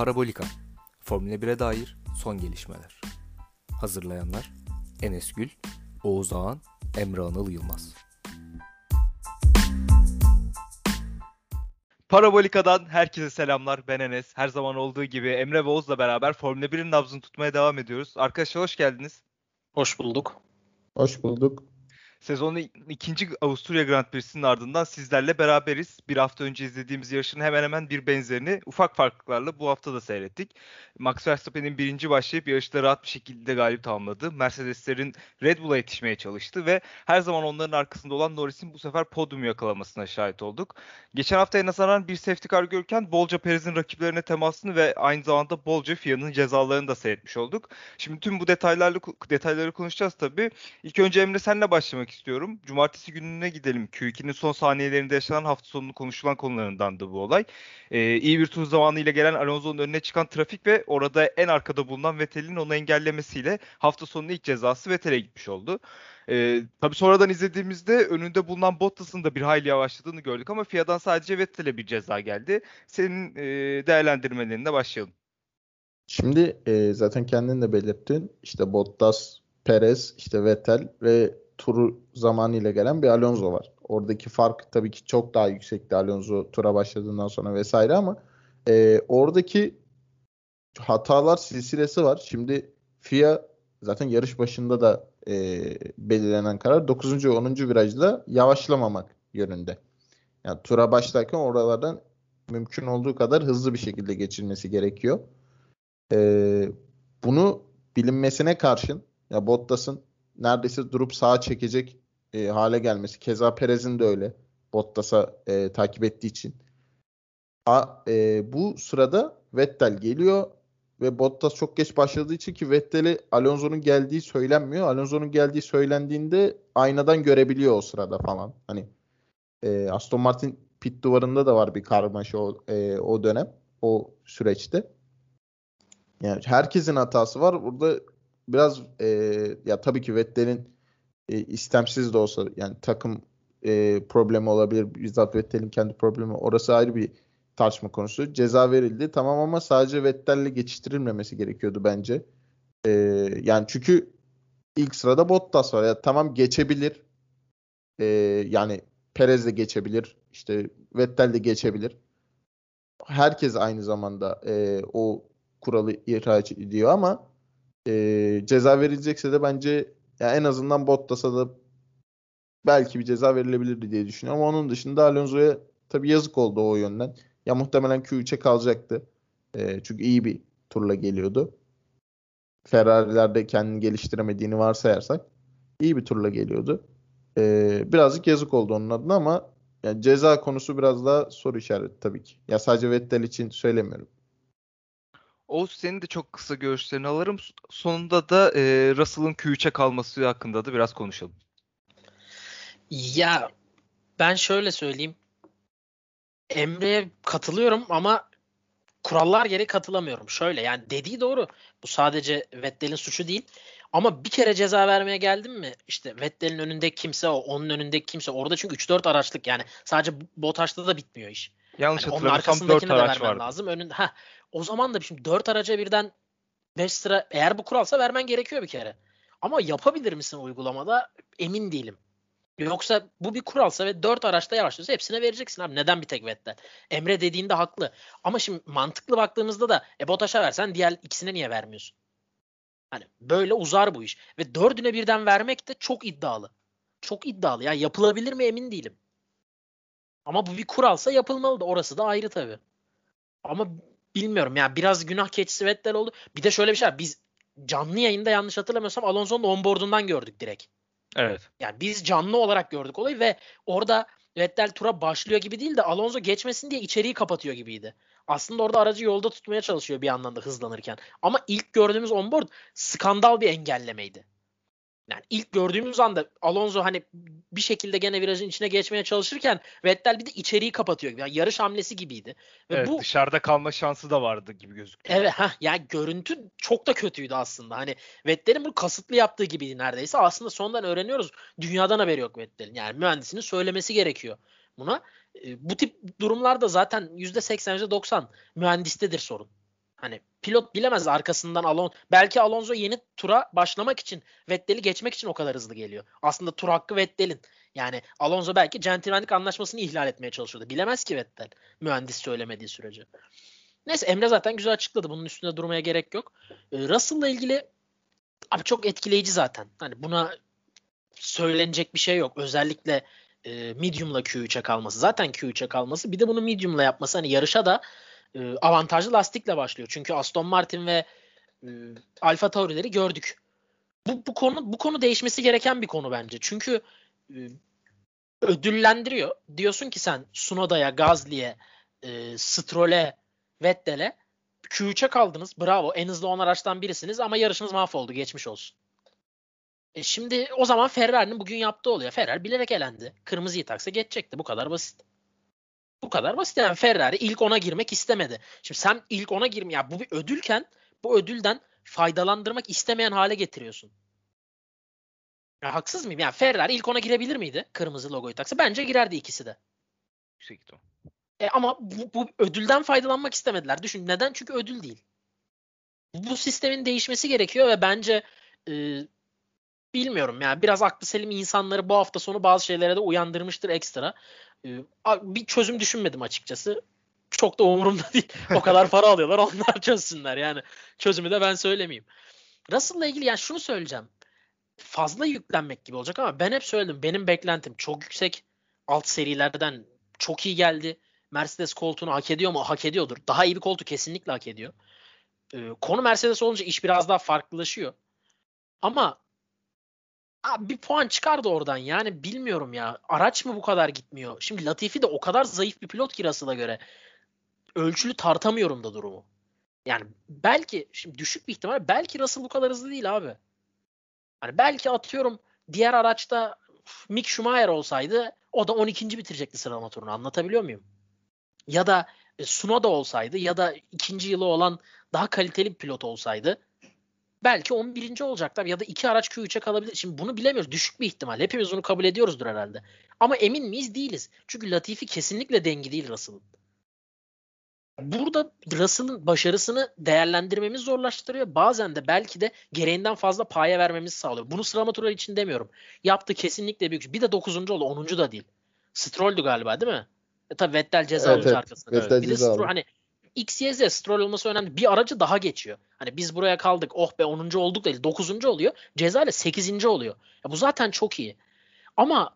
Parabolika Formula 1'e dair son gelişmeler. Hazırlayanlar Enes Gül, Oğuz Ağan, Emre Anıl Yılmaz. Parabolika'dan herkese selamlar. Ben Enes. Her zaman olduğu gibi Emre ve Oğuz'la beraber Formula 1'in nabzını tutmaya devam ediyoruz. Arkadaşlar hoş geldiniz. Hoş bulduk. Hoş bulduk. Sezonun ikinci Avusturya Grand Prix'sinin ardından sizlerle beraberiz. Bir hafta önce izlediğimiz yarışın hemen hemen bir benzerini ufak farklılıklarla bu hafta da seyrettik. Max Verstappen'in birinci başlayıp yarışta rahat bir şekilde galip tamamladı. Mercedeslerin Red Bull'a yetişmeye çalıştı ve her zaman onların arkasında olan Norris'in bu sefer podyum yakalamasına şahit olduk. Geçen hafta en azından bir safety car görürken bolca Perez'in rakiplerine temasını ve aynı zamanda bolca FIA'nın cezalarını da seyretmiş olduk. Şimdi tüm bu detaylarla detayları konuşacağız tabii. İlk önce Emre senle başlamak konuşmak istiyorum. Cumartesi gününe gidelim. Q2'nin son saniyelerinde yaşanan hafta sonu konuşulan konularından da bu olay. Ee, iyi bir tur zamanıyla gelen Alonso'nun önüne çıkan trafik ve orada en arkada bulunan Vettel'in onu engellemesiyle hafta sonunun ilk cezası Vettel'e gitmiş oldu. Ee, tabii sonradan izlediğimizde önünde bulunan Bottas'ın da bir hayli yavaşladığını gördük ama FIA'dan sadece Vettel'e bir ceza geldi. Senin e, değerlendirmelerine başlayalım. Şimdi e, zaten kendin de belirttin. İşte Bottas, Perez, işte Vettel ve turu zamanıyla gelen bir Alonso var. Oradaki fark tabii ki çok daha yüksekti Alonso tura başladığından sonra vesaire ama e, oradaki hatalar silsilesi var. Şimdi FIA zaten yarış başında da e, belirlenen karar 9. 10. virajda yavaşlamamak yönünde. Yani tura başlarken oralardan mümkün olduğu kadar hızlı bir şekilde geçilmesi gerekiyor. E, bunu bilinmesine karşın ya Bottas'ın neredeyse durup sağa çekecek e, hale gelmesi. Keza Perez'in de öyle. Bottas'a e, takip ettiği için. A, e, bu sırada Vettel geliyor ve Bottas çok geç başladığı için ki Vettel'i Alonso'nun geldiği söylenmiyor. Alonso'nun geldiği söylendiğinde aynadan görebiliyor o sırada falan. Hani e, Aston Martin pit duvarında da var bir karmaşa o, e, o dönem o süreçte. Yani herkesin hatası var. Burada biraz e, ya tabii ki Vettel'in e, istemsiz de olsa yani takım e, problemi olabilir. Bizzat Vettel'in kendi problemi. Orası ayrı bir tartışma konusu. Ceza verildi tamam ama sadece Vettel'le geçiştirilmemesi gerekiyordu bence. E, yani çünkü ilk sırada Bottas var. Ya tamam geçebilir. E, yani Perez de geçebilir. İşte Vettel de geçebilir. Herkes aynı zamanda e, o kuralı ihraç ediyor ama e, ceza verilecekse de bence ya en azından Bottas'a da belki bir ceza verilebilirdi diye düşünüyorum. Ama onun dışında Alonso'ya tabii yazık oldu o yönden. Ya muhtemelen Q3'e kalacaktı. E, çünkü iyi bir turla geliyordu. Ferrari'lerde kendini geliştiremediğini varsayarsak iyi bir turla geliyordu. E, birazcık yazık oldu onun adına ama yani ceza konusu biraz daha soru işareti tabii ki. Ya sadece Vettel için söylemiyorum. Oğuz senin de çok kısa görüşlerini alırım. Sonunda da e, Russell'ın Q3'e kalması hakkında da biraz konuşalım. Ya ben şöyle söyleyeyim. Emre'ye katılıyorum ama kurallar geri katılamıyorum. Şöyle yani dediği doğru. Bu sadece Vettel'in suçu değil. Ama bir kere ceza vermeye geldim mi işte Vettel'in önünde kimse o, onun önünde kimse orada çünkü 3-4 araçlık yani sadece Bottas'ta da bitmiyor iş. Yanlış yani hatırlamıyorsam 4 araç vardı. lazım. Önün, ha, o zaman da şimdi 4 araca birden 5 sıra eğer bu kuralsa vermen gerekiyor bir kere. Ama yapabilir misin uygulamada emin değilim. Yoksa bu bir kuralsa ve 4 araçta yavaşlıyorsa hepsine vereceksin abi. Neden bir tek Vettel? Emre dediğinde haklı. Ama şimdi mantıklı baktığımızda da e Botaş'a versen diğer ikisine niye vermiyorsun? Hani böyle uzar bu iş. Ve dördüne birden vermek de çok iddialı. Çok iddialı. Yani yapılabilir mi emin değilim. Ama bu bir kuralsa yapılmalı da orası da ayrı tabii. Ama bilmiyorum ya biraz günah keçisi Vettel oldu. Bir de şöyle bir şey var. Biz canlı yayında yanlış hatırlamıyorsam Alonso'nun onboardundan gördük direkt. Evet. Yani biz canlı olarak gördük olayı ve orada Vettel tura başlıyor gibi değil de Alonso geçmesin diye içeriği kapatıyor gibiydi. Aslında orada aracı yolda tutmaya çalışıyor bir yandan da hızlanırken. Ama ilk gördüğümüz onboard skandal bir engellemeydi. Yani ilk gördüğümüz anda Alonso hani bir şekilde gene virajın içine geçmeye çalışırken Vettel bir de içeriği kapatıyor. Yani yarış hamlesi gibiydi. Ve evet, bu dışarıda kalma şansı da vardı gibi gözüküyor. Evet ha yani görüntü çok da kötüydü aslında. Hani Vettel'in bunu kasıtlı yaptığı gibiydi neredeyse. Aslında sondan öğreniyoruz. Dünyadan haberi yok Vettel'in. Yani mühendisinin söylemesi gerekiyor buna. E, bu tip durumlarda zaten %80 %90 mühendistedir sorun. Hani pilot bilemez arkasından Alonso. Belki Alonso yeni tura başlamak için Vettel'i geçmek için o kadar hızlı geliyor. Aslında tur hakkı Vettel'in. Yani Alonso belki centilmenlik anlaşmasını ihlal etmeye çalışıyordu. Bilemez ki Vettel. Mühendis söylemediği sürece. Neyse Emre zaten güzel açıkladı. Bunun üstünde durmaya gerek yok. Ee, Russell'la ilgili abi çok etkileyici zaten. Hani buna söylenecek bir şey yok. Özellikle e, medium'la Q3'e kalması. Zaten Q3'e kalması. Bir de bunu medium'la yapması. Hani yarışa da e, avantajlı lastikle başlıyor. Çünkü Aston Martin ve e, Alfa Tauri'leri gördük. Bu, bu konu bu konu değişmesi gereken bir konu bence. Çünkü e, ödüllendiriyor. Diyorsun ki sen Sunoda'ya, Gazli'ye, e, Stroll'e, Vettel'e Q3'e kaldınız. Bravo. En hızlı 10 araçtan birisiniz ama yarışınız mahvoldu. Geçmiş olsun. E şimdi o zaman Ferrari'nin bugün yaptığı oluyor. Ferrari bilerek elendi. Kırmızıyı taksa geçecekti. Bu kadar basit. Bu kadar basit. Yani Ferrari ilk ona girmek istemedi. Şimdi sen ilk ona girme ya bu bir ödülken bu ödülden faydalandırmak istemeyen hale getiriyorsun. Ya haksız mıyım? Yani Ferrari ilk ona girebilir miydi? Kırmızı logoyu taksa. Bence girerdi ikisi de. Yüksek ihtimal. E ama bu, bu ödülden faydalanmak istemediler. Düşün neden? Çünkü ödül değil. Bu sistemin değişmesi gerekiyor ve bence e, bilmiyorum yani biraz aklı selim insanları bu hafta sonu bazı şeylere de uyandırmıştır ekstra. E, bir çözüm düşünmedim açıkçası. Çok da umurumda değil. O kadar para alıyorlar onlar çözsünler yani. Çözümü de ben söylemeyeyim. Russell'la ilgili yani şunu söyleyeceğim. Fazla yüklenmek gibi olacak ama ben hep söyledim. Benim beklentim çok yüksek. Alt serilerden çok iyi geldi. Mercedes koltuğunu hak ediyor mu? Hak ediyordur. Daha iyi bir koltuğu kesinlikle hak ediyor. Ee, konu Mercedes olunca iş biraz daha farklılaşıyor. Ama abi bir puan çıkardı oradan yani bilmiyorum ya. Araç mı bu kadar gitmiyor? Şimdi Latifi de o kadar zayıf bir pilot ki Russell'a göre. Ölçülü tartamıyorum da durumu. Yani belki şimdi düşük bir ihtimal belki Russell bu kadar hızlı değil abi. Hani belki atıyorum diğer araçta Mick Schumacher olsaydı o da 12. bitirecekti sıralama turunu. Anlatabiliyor muyum? ya da e, Sunoda olsaydı ya da ikinci yılı olan daha kaliteli bir pilot olsaydı belki 11. olacaklar ya da iki araç Q3'e kalabilir. Şimdi bunu bilemiyoruz. Düşük bir ihtimal. Hepimiz bunu kabul ediyoruzdur herhalde. Ama emin miyiz? Değiliz. Çünkü Latifi kesinlikle dengi değil Russell'ın. Burada Russell'ın başarısını değerlendirmemiz zorlaştırıyor. Bazen de belki de gereğinden fazla paya vermemizi sağlıyor. Bunu sıralama turları için demiyorum. Yaptı kesinlikle büyük. Bir de 9. oldu. 10. da değil. Stroll'dü galiba değil mi? E tabii Vettel ceza evet, evet. arkasında. Vettel evet. Bir de Stroll, hani XYZ Stroll olması önemli. Bir aracı daha geçiyor. Hani biz buraya kaldık. Oh be 10. olduk değil. 9. oluyor. Ceza ile 8. oluyor. Ya bu zaten çok iyi. Ama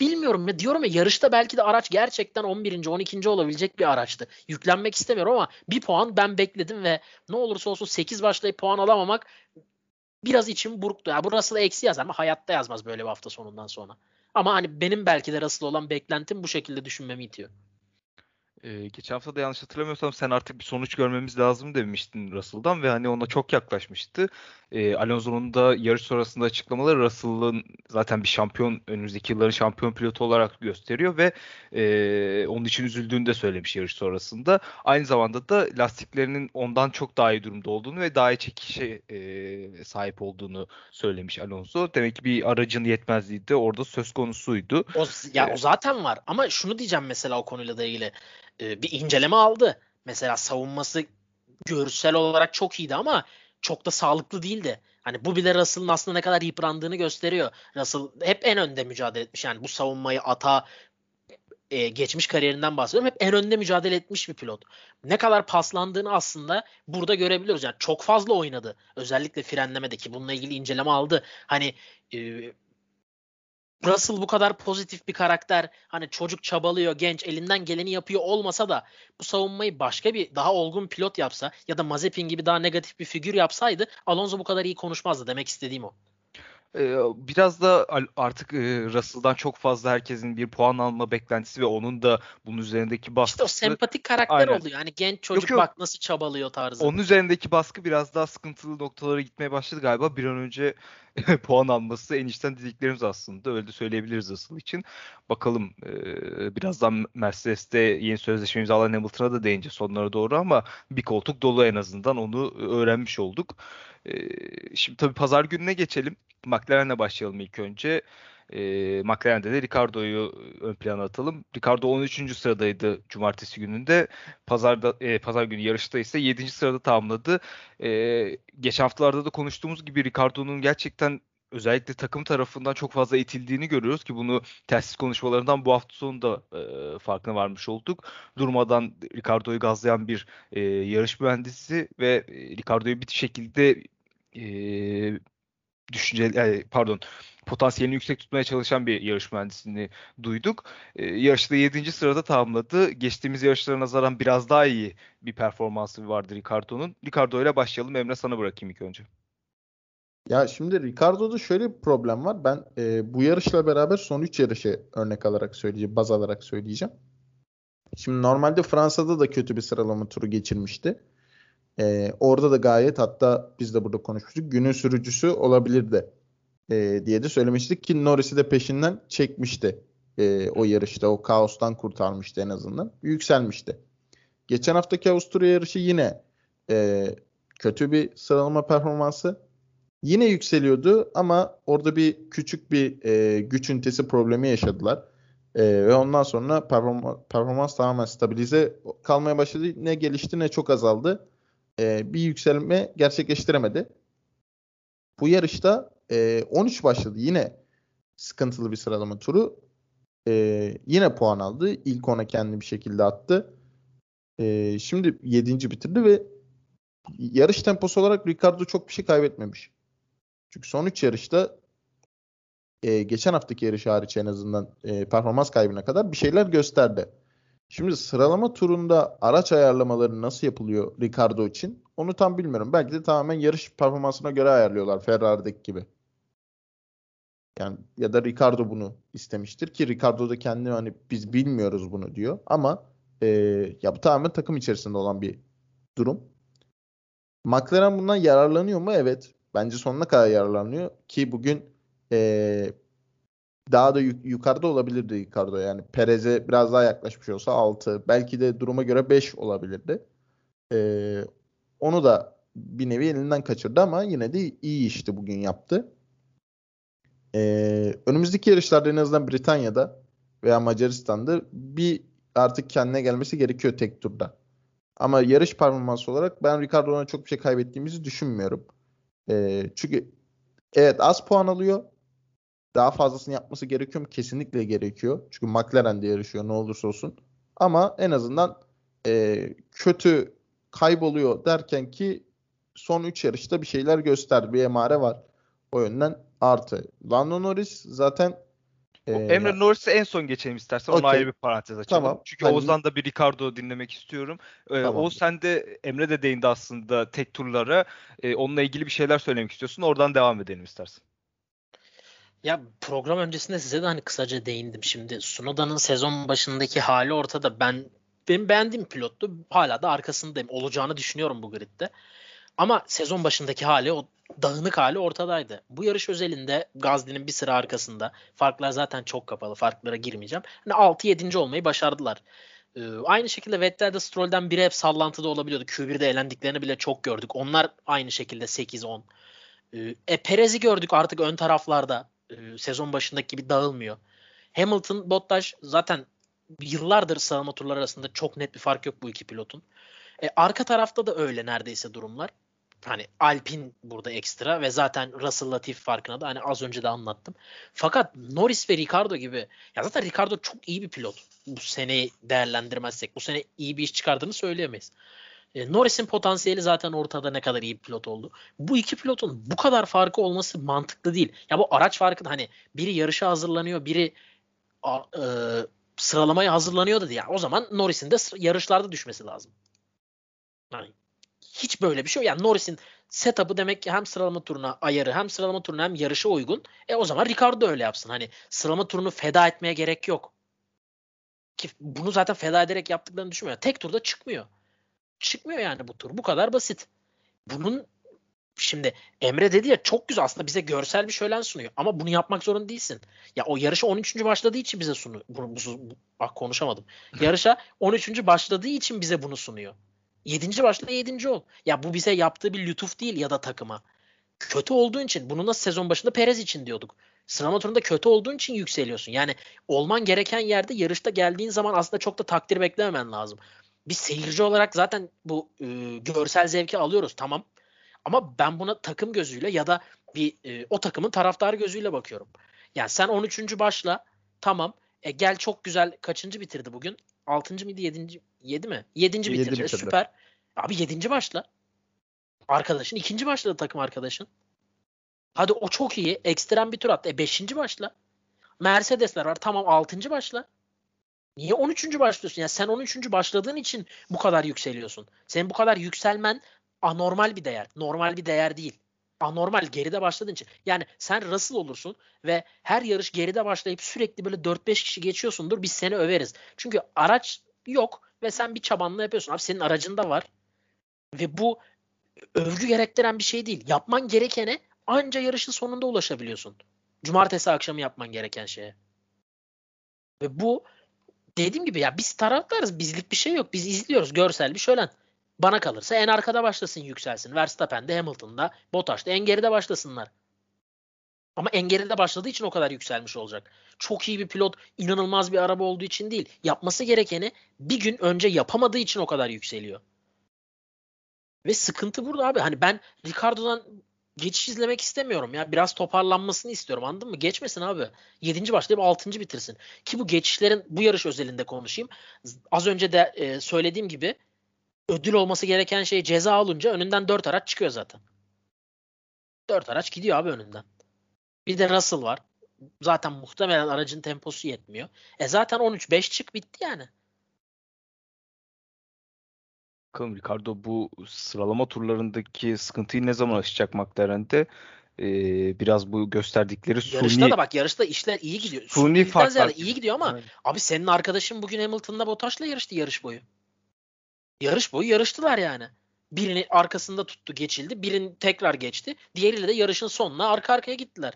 bilmiyorum ya diyorum ya yarışta belki de araç gerçekten 11. 12. olabilecek bir araçtı. Yüklenmek istemiyorum ama bir puan ben bekledim ve ne olursa olsun 8 başlayıp puan alamamak biraz içim burktu. Ya bu Russell'a eksi yazar ama hayatta yazmaz böyle bir hafta sonundan sonra. Ama hani benim belki de Russell olan beklentim bu şekilde düşünmemi itiyor. Ee, geçen hafta da yanlış hatırlamıyorsam sen artık bir sonuç görmemiz lazım demiştin Russell'dan ve hani ona çok yaklaşmıştı. Ee, Alonso'nun da yarış sonrasında açıklamaları Russell'ın zaten bir şampiyon önümüzdeki yılların şampiyon pilotu olarak gösteriyor ve e, onun için üzüldüğünü de söylemiş yarış sonrasında. Aynı zamanda da lastiklerinin ondan çok daha iyi durumda olduğunu ve daha iyi çekişe e, sahip olduğunu söylemiş Alonso. Demek ki bir aracın yetmezliği de orada söz konusuydu. O, ya ee, o zaten var ama şunu diyeceğim mesela o konuyla da ilgili e, bir inceleme aldı. Mesela savunması görsel olarak çok iyiydi ama çok da sağlıklı değildi. Hani bu bile Russell'ın aslında ne kadar yıprandığını gösteriyor. Russell hep en önde mücadele etmiş. Yani bu savunmayı ata e, geçmiş kariyerinden bahsediyorum. Hep en önde mücadele etmiş bir pilot. Ne kadar paslandığını aslında burada görebiliyoruz. Yani çok fazla oynadı. Özellikle frenlemedeki bununla ilgili inceleme aldı. Hani e, Russell bu kadar pozitif bir karakter hani çocuk çabalıyor genç elinden geleni yapıyor olmasa da bu savunmayı başka bir daha olgun pilot yapsa ya da Mazepin gibi daha negatif bir figür yapsaydı Alonso bu kadar iyi konuşmazdı demek istediğim o biraz da artık Russell'dan çok fazla herkesin bir puan alma beklentisi ve onun da bunun üzerindeki baskısı. İşte o sempatik karakter Aynen. oluyor. Yani genç çocuk yok, yok. bak nasıl çabalıyor tarzı. Onun üzerindeki baskı biraz daha sıkıntılı noktalara gitmeye başladı galiba. Bir an önce puan alması en içten dediklerimiz aslında. Öyle de söyleyebiliriz Russell için. Bakalım birazdan Mercedes'te yeni sözleşme imzalayan Hamilton'a da değince sonlara doğru ama bir koltuk dolu en azından onu öğrenmiş olduk. Şimdi tabii pazar gününe geçelim. McLaren'le başlayalım ilk önce. E, McLaren'de de Ricardo'yu ön plana atalım. Ricardo 13. sıradaydı cumartesi gününde. Pazarda e, pazar günü yarışta ise 7. sırada tamamladı. E, geçen haftalarda da konuştuğumuz gibi Ricardo'nun gerçekten özellikle takım tarafından çok fazla itildiğini görüyoruz ki bunu telsiz konuşmalarından bu hafta sonu da e, farkına varmış olduk. Durmadan Ricardo'yu gazlayan bir e, yarış mühendisi ve e, Ricardo'yu bir şekilde e, düşünce e, pardon potansiyelini yüksek tutmaya çalışan bir yarış mühendisini duyduk. E, yarışta 7. sırada tamamladı. Geçtiğimiz yarışlara nazaran biraz daha iyi bir performansı vardı Ricardo'nun. Ricardo ile başlayalım. Emre sana bırakayım ilk önce. Ya şimdi Ricardo'da şöyle bir problem var. Ben e, bu yarışla beraber son 3 yarışı örnek alarak söyleyeceğim, baz alarak söyleyeceğim. Şimdi normalde Fransa'da da kötü bir sıralama turu geçirmişti. E, orada da gayet hatta biz de burada konuşmuştuk. Günün sürücüsü olabilirdi e, diye de söylemiştik ki Norris'i de peşinden çekmişti. E, o yarışta o kaostan kurtarmıştı en azından. Yükselmişti. Geçen haftaki Avusturya yarışı yine e, kötü bir sıralama performansı. Yine yükseliyordu ama orada bir küçük bir e, güç ünitesi problemi yaşadılar. E, ve ondan sonra performans, performans tamamen stabilize kalmaya başladı. Ne gelişti ne çok azaldı. E, bir yükselme gerçekleştiremedi. Bu yarışta e, 13 başladı. Yine sıkıntılı bir sıralama turu. E, yine puan aldı. İlk ona kendi bir şekilde attı. E, şimdi 7. bitirdi ve yarış temposu olarak Ricardo çok bir şey kaybetmemiş. Çünkü son 3 yarışta e, geçen haftaki yarış hariç en azından e, performans kaybına kadar bir şeyler gösterdi. Şimdi sıralama turunda araç ayarlamaları nasıl yapılıyor Ricardo için? Onu tam bilmiyorum. Belki de tamamen yarış performansına göre ayarlıyorlar Ferrari'deki gibi. Yani ya da Ricardo bunu istemiştir ki Ricardo da kendi hani biz bilmiyoruz bunu diyor ama e, ya bu tamamen takım içerisinde olan bir durum. McLaren bundan yararlanıyor mu? Evet. Bence sonuna kadar yararlanıyor ki bugün e, daha da yuk- yukarıda olabilirdi Ricardo. Yani Perez'e biraz daha yaklaşmış olsa 6 belki de duruma göre 5 olabilirdi. E, onu da bir nevi elinden kaçırdı ama yine de iyi işti bugün yaptı. E, önümüzdeki yarışlarda en azından Britanya'da veya Macaristan'da bir artık kendine gelmesi gerekiyor tek turda. Ama yarış performansı olarak ben Ricardo'dan çok bir şey kaybettiğimizi düşünmüyorum. E, çünkü evet az puan alıyor. Daha fazlasını yapması gerekiyor mu? Kesinlikle gerekiyor. Çünkü McLaren'de yarışıyor ne olursa olsun. Ama en azından e, kötü kayboluyor derken ki son 3 yarışta bir şeyler göster. Bir emare var. O yönden artı. Lando Norris zaten e, Emre Norris'i en son geçelim istersen. Okay. Ona ayrı bir parantez açalım. Tamam. Çünkü ben... Oğuz'dan da bir Ricardo dinlemek istiyorum. Ee, tamam. Oğuz sen de Emre de değindi aslında tek turlara. Ee, onunla ilgili bir şeyler söylemek istiyorsun. Oradan devam edelim istersen. Ya program öncesinde size de hani kısaca değindim. Şimdi Sunoda'nın sezon başındaki hali ortada. Ben benim beğendiğim pilottu. Hala da arkasındayım. Olacağını düşünüyorum bu gridde. Ama sezon başındaki hali o dağınık hali ortadaydı. Bu yarış özelinde Gazli'nin bir sıra arkasında. Farklar zaten çok kapalı. Farklara girmeyeceğim. Hani 6-7. olmayı başardılar. Ee, aynı şekilde Vettel de Stroll'den biri hep sallantıda olabiliyordu. Q1'de elendiklerini bile çok gördük. Onlar aynı şekilde 8-10. Ee, e, Perez'i gördük artık ön taraflarda. Ee, sezon başındaki gibi dağılmıyor. Hamilton, Bottas zaten yıllardır sıralama turları arasında çok net bir fark yok bu iki pilotun. E, arka tarafta da öyle neredeyse durumlar. Hani Alpin burada ekstra ve zaten Russell Latif farkına da hani az önce de anlattım. Fakat Norris ve Ricardo gibi ya zaten Ricardo çok iyi bir pilot. Bu seneyi değerlendirmezsek bu sene iyi bir iş çıkardığını söyleyemeyiz. E, Norris'in potansiyeli zaten ortada ne kadar iyi bir pilot oldu. Bu iki pilotun bu kadar farkı olması mantıklı değil. Ya bu araç farkı da hani biri yarışa hazırlanıyor, biri a, e, sıralamaya hazırlanıyor da diye. O zaman Norris'in de yarışlarda düşmesi lazım. Yani hiç böyle bir şey yok. Yani Norris'in setup'ı demek ki hem sıralama turuna ayarı hem sıralama turuna hem yarışa uygun. E o zaman Ricardo öyle yapsın. Hani sıralama turunu feda etmeye gerek yok. Ki bunu zaten feda ederek yaptıklarını düşünmüyor. Tek turda çıkmıyor. Çıkmıyor yani bu tur. Bu kadar basit. Bunun şimdi Emre dedi ya çok güzel aslında bize görsel bir şölen sunuyor. Ama bunu yapmak zorunda değilsin. Ya o yarışa 13. başladığı için bize sunuyor. Bunu, bu, bu, bak konuşamadım. Yarışa 13. başladığı için bize bunu sunuyor. Yedinci başla yedinci ol. Ya bu bize yaptığı bir lütuf değil ya da takıma. Kötü olduğu için bunu nasıl sezon başında Perez için diyorduk. Sıralama turunda kötü olduğun için yükseliyorsun. Yani olman gereken yerde yarışta geldiğin zaman aslında çok da takdir beklememen lazım. Biz seyirci olarak zaten bu e, görsel zevki alıyoruz tamam. Ama ben buna takım gözüyle ya da bir e, o takımın taraftarı gözüyle bakıyorum. Yani sen 13. başla tamam. E gel çok güzel kaçıncı bitirdi bugün? 6. mıydı 7. 7 mi? 7. bitirdi. Yedi bitirdi. Süper. Abi 7. başla. Arkadaşın ikinci başladı takım arkadaşın. Hadi o çok iyi. Ekstrem bir tur attı. E 5. başla. Mercedesler var. Tamam 6. başla. Niye 13. başlıyorsun? Ya sen 13. başladığın için bu kadar yükseliyorsun. Senin bu kadar yükselmen anormal bir değer. Normal bir değer değil. Anormal geride başladığın için. Yani sen Russell olursun ve her yarış geride başlayıp sürekli böyle 4-5 kişi geçiyorsundur. Biz seni överiz. Çünkü araç yok ve sen bir çabanla yapıyorsun. Abi senin aracında var. Ve bu övgü gerektiren bir şey değil. Yapman gerekene anca yarışın sonunda ulaşabiliyorsun. Cumartesi akşamı yapman gereken şeye. Ve bu dediğim gibi ya biz taraftarız. Bizlik bir şey yok. Biz izliyoruz. Görsel bir şölen. Bana kalırsa en arkada başlasın yükselsin. Verstappen'de, Hamilton'da, Bottas'ta en geride başlasınlar. Ama en geride başladığı için o kadar yükselmiş olacak. Çok iyi bir pilot, inanılmaz bir araba olduğu için değil. Yapması gerekeni bir gün önce yapamadığı için o kadar yükseliyor. Ve sıkıntı burada abi. Hani ben Ricardo'dan geçiş izlemek istemiyorum ya. Biraz toparlanmasını istiyorum anladın mı? Geçmesin abi. 7. başlayıp 6. bitirsin. Ki bu geçişlerin bu yarış özelinde konuşayım. Az önce de e, söylediğim gibi ödül olması gereken şey ceza alınca önünden 4 araç çıkıyor zaten. 4 araç gidiyor abi önünden. Bir de Russell var. Zaten muhtemelen aracın temposu yetmiyor. E zaten 13-5 çık bitti yani. Bakalım Ricardo bu sıralama turlarındaki sıkıntıyı ne zaman aşacak McLaren'de? Ee, biraz bu gösterdikleri Yarışta suni, da bak yarışta işler iyi gidiyor. suni Sunilikten farklar. iyi gidiyor ama Aynen. abi senin arkadaşın bugün Hamilton'la Bottas'la yarıştı yarış boyu. Yarış boyu yarıştılar yani. Birini arkasında tuttu geçildi. Birini tekrar geçti. Diğeriyle de yarışın sonuna arka arkaya gittiler.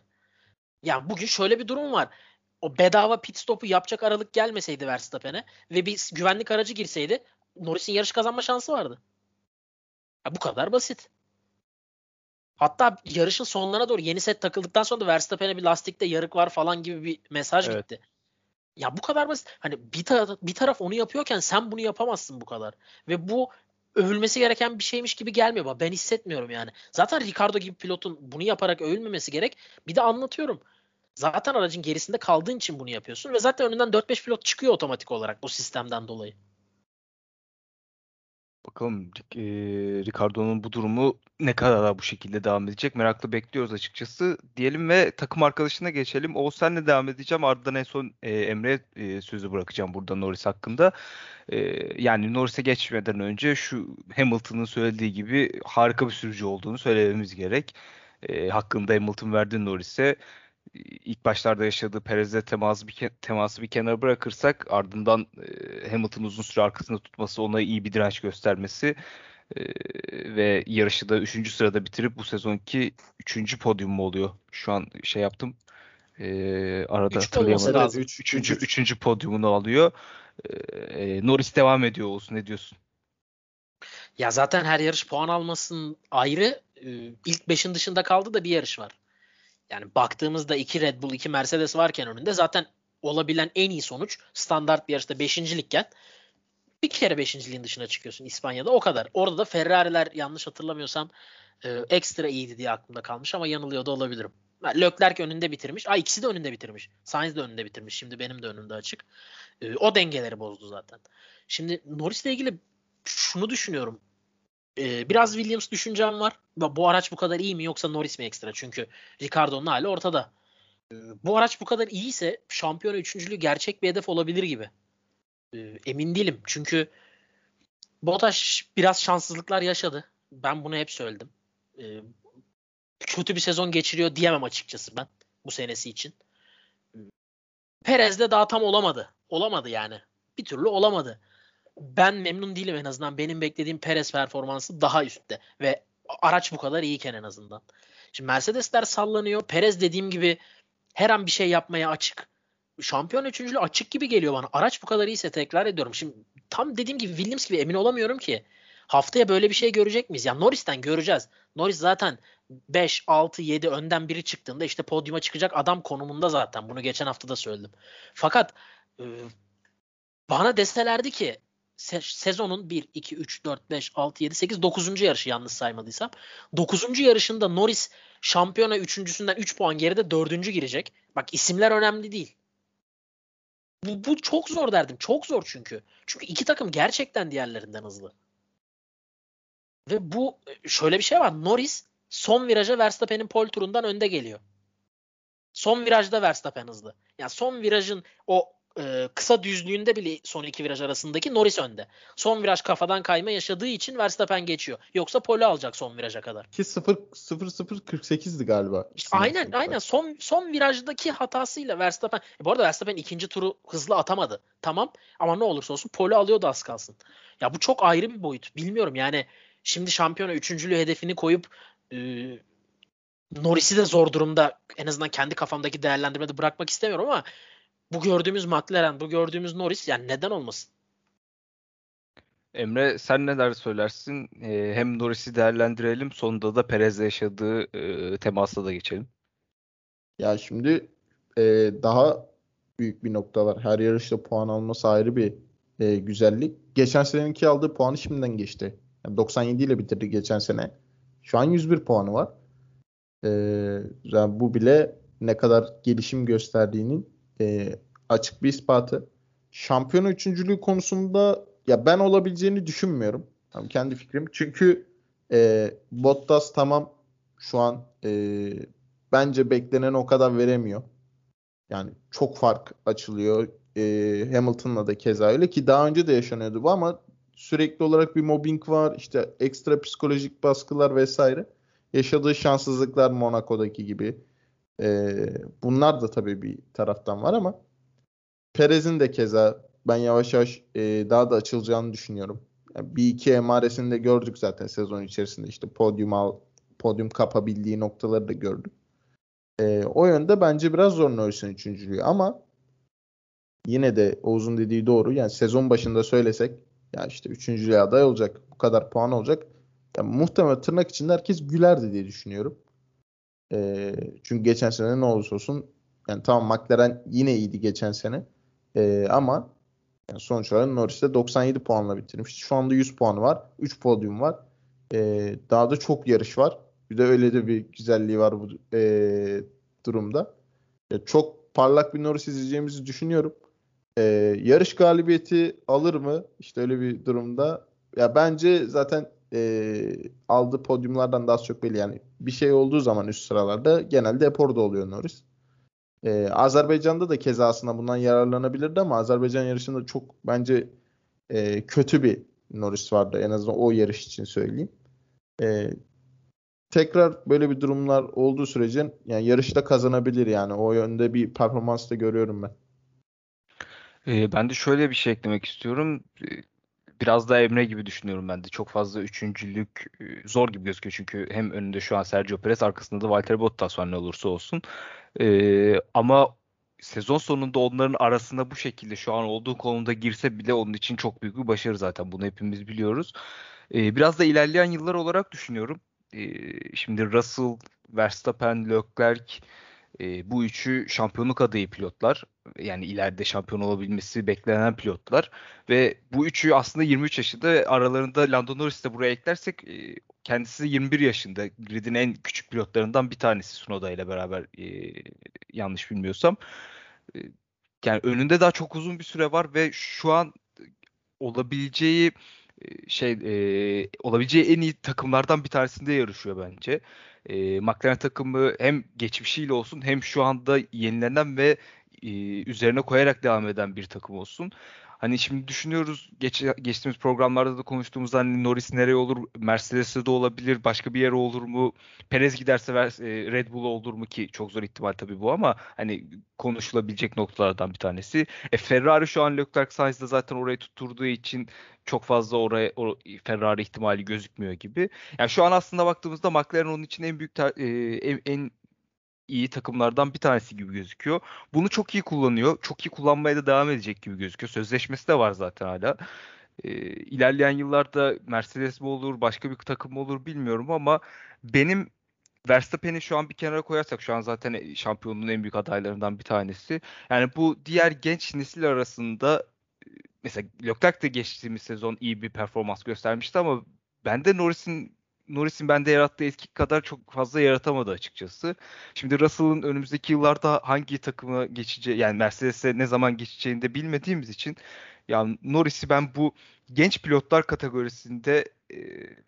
Yani bugün şöyle bir durum var. O bedava pit stopu yapacak aralık gelmeseydi Verstappen'e ve bir güvenlik aracı girseydi Norris'in yarış kazanma şansı vardı. Ya bu kadar basit. Hatta yarışın sonlarına doğru yeni set takıldıktan sonra da Verstappen'e bir lastikte yarık var falan gibi bir mesaj Evet. gitti. Ya bu kadar basit. Hani bir, taraf, bir taraf onu yapıyorken sen bunu yapamazsın bu kadar. Ve bu övülmesi gereken bir şeymiş gibi gelmiyor. Ben hissetmiyorum yani. Zaten Ricardo gibi pilotun bunu yaparak övülmemesi gerek. Bir de anlatıyorum. Zaten aracın gerisinde kaldığın için bunu yapıyorsun ve zaten önünden 4-5 pilot çıkıyor otomatik olarak bu sistemden dolayı. Bakalım e, Ricardo'nun bu durumu ne kadar daha bu şekilde devam edecek merakla bekliyoruz açıkçası. Diyelim ve takım arkadaşına geçelim. Oğuz senle devam edeceğim. Ardından en son e, Emre'ye e, sözü bırakacağım burada Norris hakkında. E, yani Norris'e geçmeden önce şu Hamilton'ın söylediği gibi harika bir sürücü olduğunu söylememiz gerek. E, hakkında Hamilton verdi Norris'e. İlk başlarda yaşadığı Perez'le teması bir, teması bir kenara bırakırsak ardından e, Hamilton uzun süre arkasında tutması ona iyi bir direnç göstermesi e, ve yarışı da 3. sırada bitirip bu sezonki 3. podyum mu oluyor? Şu an şey yaptım. E, arada Üç hatırlayamadım. lazım. Üç, Üçüncü, üç. üçüncü podyumunu alıyor. E, Norris devam ediyor olsun. Ne diyorsun? Ya zaten her yarış puan almasının ayrı. ilk 5'in dışında kaldı da bir yarış var. Yani baktığımızda iki Red Bull, iki Mercedes varken önünde zaten olabilen en iyi sonuç standart bir yarışta 5.likken bir kere 5.liğin dışına çıkıyorsun İspanya'da o kadar. Orada da Ferrari'ler yanlış hatırlamıyorsam e, ekstra iyiydi diye aklımda kalmış ama yanılıyor da olabilirim. Leclerc önünde bitirmiş. Aa ikisi de önünde bitirmiş. Sainz de önünde bitirmiş. Şimdi benim de önümde açık. E, o dengeleri bozdu zaten. Şimdi Norris'le ilgili şunu düşünüyorum. Ee, biraz Williams düşüncem var. Bu araç bu kadar iyi mi yoksa Norris mi ekstra? Çünkü Ricardo'nun hali ortada. Ee, Bu araç bu kadar iyiyse şampiyona üçüncülüğü gerçek bir hedef olabilir gibi. Ee, Emin değilim. Çünkü Bottas biraz şanssızlıklar yaşadı. Ben bunu hep söyledim. Ee, Kötü bir sezon geçiriyor diyemem açıkçası ben bu senesi için. Perez de daha tam olamadı. Olamadı yani. Bir türlü olamadı ben memnun değilim en azından. Benim beklediğim Perez performansı daha üstte ve araç bu kadar iyiyken en azından. Şimdi Mercedesler sallanıyor. Perez dediğim gibi her an bir şey yapmaya açık. Şampiyon üçüncülüğü açık gibi geliyor bana. Araç bu kadar iyiyse tekrar ediyorum. Şimdi tam dediğim gibi Williams gibi emin olamıyorum ki. Haftaya böyle bir şey görecek miyiz? Ya Norris'ten göreceğiz. Norris zaten 5, 6, 7 önden biri çıktığında işte podyuma çıkacak adam konumunda zaten. Bunu geçen hafta da söyledim. Fakat e, bana deselerdi ki sezonun 1, 2, 3, 4, 5, 6, 7, 8, 9. yarışı yanlış saymadıysam. 9. yarışında Norris şampiyona 3.sünden 3 puan geride 4. girecek. Bak isimler önemli değil. Bu, bu çok zor derdim. Çok zor çünkü. Çünkü iki takım gerçekten diğerlerinden hızlı. Ve bu şöyle bir şey var. Norris son viraja Verstappen'in pol turundan önde geliyor. Son virajda Verstappen hızlı. Yani son virajın o e, kısa düzlüğünde bile son iki viraj arasındaki Norris önde. Son viraj kafadan kayma yaşadığı için Verstappen geçiyor. Yoksa pole alacak son viraja kadar. Ki 0 0 0 48'di galiba. İşte aynen aynen son son virajdaki hatasıyla Verstappen e, bu arada Verstappen ikinci turu hızlı atamadı. Tamam ama ne olursa olsun pole alıyordu az kalsın. Ya bu çok ayrı bir boyut. Bilmiyorum yani şimdi şampiyona üçüncülüğü hedefini koyup e, Norris'i de zor durumda en azından kendi kafamdaki değerlendirmede bırakmak istemiyorum ama bu gördüğümüz McLaren, bu gördüğümüz Norris yani neden olmasın? Emre sen neler söylersin? Ee, hem Norris'i değerlendirelim sonunda da Perez'le yaşadığı e, temasla da geçelim. Ya şimdi e, daha büyük bir nokta var. Her yarışta puan alması ayrı bir e, güzellik. Geçen seneninki aldığı puanı şimdiden geçti. Yani 97 ile bitirdi geçen sene. Şu an 101 puanı var. E, yani bu bile ne kadar gelişim gösterdiğinin e, açık bir ispatı. Şampiyona üçüncülüğü konusunda ya ben olabileceğini düşünmüyorum. Tam kendi fikrim. Çünkü e, Bottas tamam şu an e, bence beklenen o kadar veremiyor. Yani çok fark açılıyor. E, Hamilton'la da keza öyle ki daha önce de yaşanıyordu bu ama sürekli olarak bir mobbing var. işte ekstra psikolojik baskılar vesaire. Yaşadığı şanssızlıklar Monaco'daki gibi. E, bunlar da tabii bir taraftan var ama Perez'in de keza ben yavaş yavaş e, daha da açılacağını düşünüyorum. Yani bir iki emaresini de gördük zaten sezon içerisinde. işte podyum al, podyum kapabildiği noktaları da gördük. E, o yönde bence biraz zor Norris'in üçüncülüğü ama yine de Oğuz'un dediği doğru. Yani sezon başında söylesek ya işte üçüncülüğe aday olacak. Bu kadar puan olacak. Yani muhtemelen tırnak içinde herkes gülerdi diye düşünüyorum. E, çünkü geçen sene ne olursa olsun yani tamam McLaren yine iyiydi geçen sene. E, ama yani sonuç olarak Norris'te 97 puanla bitirmiş. Şu anda 100 puanı var. 3 podyum var. E, daha da çok yarış var. Bir de öyle de bir güzelliği var bu e, durumda. E, çok parlak bir Norris izleyeceğimizi düşünüyorum. E, yarış galibiyeti alır mı? İşte öyle bir durumda. Ya bence zaten e, aldığı podyumlardan daha çok belli. Yani bir şey olduğu zaman üst sıralarda genelde hep orada oluyor Norris. Ee, Azerbaycan'da da keza aslında bundan yararlanabilirdi ama Azerbaycan yarışında çok bence e, kötü bir Norris vardı. En azından o yarış için söyleyeyim. E, tekrar böyle bir durumlar olduğu sürece yani yarışta kazanabilir yani. O yönde bir performans da görüyorum ben. E, ben de şöyle bir şey eklemek istiyorum. Biraz daha Emre gibi düşünüyorum ben de. Çok fazla üçüncülük zor gibi gözüküyor çünkü hem önünde şu an Sergio Perez arkasında da Valtteri Bottas var ne olursa olsun. Ee, ama sezon sonunda onların arasında bu şekilde şu an olduğu konumda girse bile onun için çok büyük bir başarı zaten. Bunu hepimiz biliyoruz. Ee, biraz da ilerleyen yıllar olarak düşünüyorum. Ee, şimdi Russell, Verstappen, Leclerc e, bu üçü şampiyonluk adayı pilotlar. Yani ileride şampiyon olabilmesi beklenen pilotlar. Ve bu üçü aslında 23 yaşında. Aralarında Lando Norris de buraya eklersek e, kendisi 21 yaşında. Grid'in en küçük pilotlarından bir tanesi Sunoda ile beraber e, yanlış bilmiyorsam. E, yani önünde daha çok uzun bir süre var ve şu an olabileceği e, şey e, olabileceği en iyi takımlardan bir tanesinde yarışıyor bence. E, McLaren takımı hem geçmişiyle olsun hem şu anda yenilenen ve e, üzerine koyarak devam eden bir takım olsun. Hani şimdi düşünüyoruz geç, geçtiğimiz programlarda da konuştuğumuzda hani Norris nereye olur? Mercedes'e de olabilir. Başka bir yere olur mu? Perez giderse e, Red Bull olur mu ki çok zor ihtimal tabii bu ama hani konuşulabilecek noktalardan bir tanesi. E Ferrari şu an Leclerc Sainz'da zaten orayı tutturduğu için çok fazla oraya o, Ferrari ihtimali gözükmüyor gibi. Yani şu an aslında baktığımızda McLaren onun için en büyük e, en, en iyi takımlardan bir tanesi gibi gözüküyor. Bunu çok iyi kullanıyor. Çok iyi kullanmaya da devam edecek gibi gözüküyor. Sözleşmesi de var zaten hala. E, ilerleyen yıllarda Mercedes mi olur, başka bir takım mı olur bilmiyorum ama benim Verstappen'i şu an bir kenara koyarsak şu an zaten şampiyonluğun en büyük adaylarından bir tanesi. Yani bu diğer genç nesil arasında mesela Leclerc de geçtiğimiz sezon iyi bir performans göstermişti ama bende Norris'in Norris'in bende yarattığı etki kadar çok fazla yaratamadı açıkçası. Şimdi Russell'ın önümüzdeki yıllarda hangi takıma geçeceği yani Mercedes'e ne zaman geçeceğini de bilmediğimiz için yani Norris'i ben bu genç pilotlar kategorisinde e,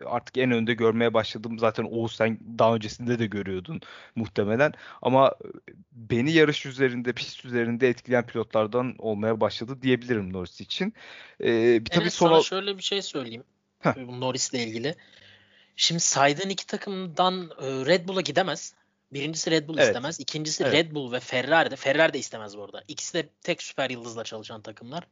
artık en önde görmeye başladım. Zaten Oğuz sen daha öncesinde de görüyordun muhtemelen. Ama beni yarış üzerinde, pist üzerinde etkileyen pilotlardan olmaya başladı diyebilirim Norris için. Ee, bir tabii sonra sana şöyle bir şey söyleyeyim. Heh. Norris'le ilgili. Şimdi saydığın iki takımdan e, Red Bull'a gidemez. Birincisi Red Bull evet. istemez. İkincisi evet. Red Bull ve Ferrari de. Ferrari de istemez bu arada. İkisi de tek süper yıldızla çalışan takımlar.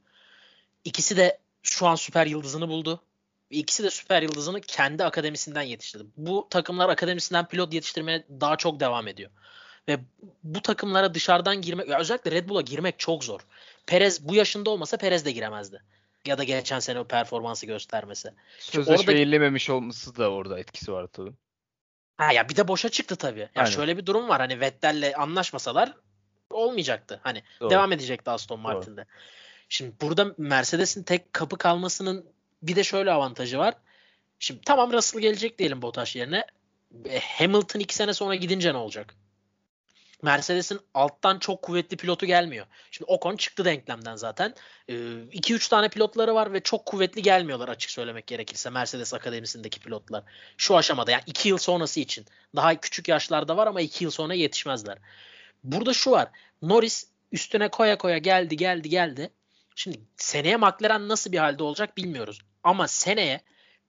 İkisi de şu an süper yıldızını buldu. İkisi de süper yıldızını kendi akademisinden yetiştirdi. Bu takımlar akademisinden pilot yetiştirmeye daha çok devam ediyor. Ve bu takımlara dışarıdan girmek, özellikle Red Bull'a girmek çok zor. Perez bu yaşında olmasa Perez de giremezdi ya da geçen sene o performansı göstermesi. Sözleşme yenilememiş olması da orada etkisi var tabii. Ha ya bir de boşa çıktı tabii. Ya yani şöyle bir durum var hani Vettel'le anlaşmasalar olmayacaktı. Hani Doğru. devam edecekti Aston Martin'de. Doğru. Şimdi burada Mercedes'in tek kapı kalmasının bir de şöyle avantajı var. Şimdi tamam Russell gelecek diyelim Bottas yerine. E, Hamilton iki sene sonra gidince ne olacak? Mercedes'in alttan çok kuvvetli pilotu gelmiyor. Şimdi Ocon çıktı denklemden zaten. 2-3 ee, tane pilotları var ve çok kuvvetli gelmiyorlar açık söylemek gerekirse Mercedes Akademisi'ndeki pilotlar. Şu aşamada yani 2 yıl sonrası için. Daha küçük yaşlarda var ama 2 yıl sonra yetişmezler. Burada şu var. Norris üstüne koya koya geldi geldi geldi. Şimdi seneye McLaren nasıl bir halde olacak bilmiyoruz. Ama seneye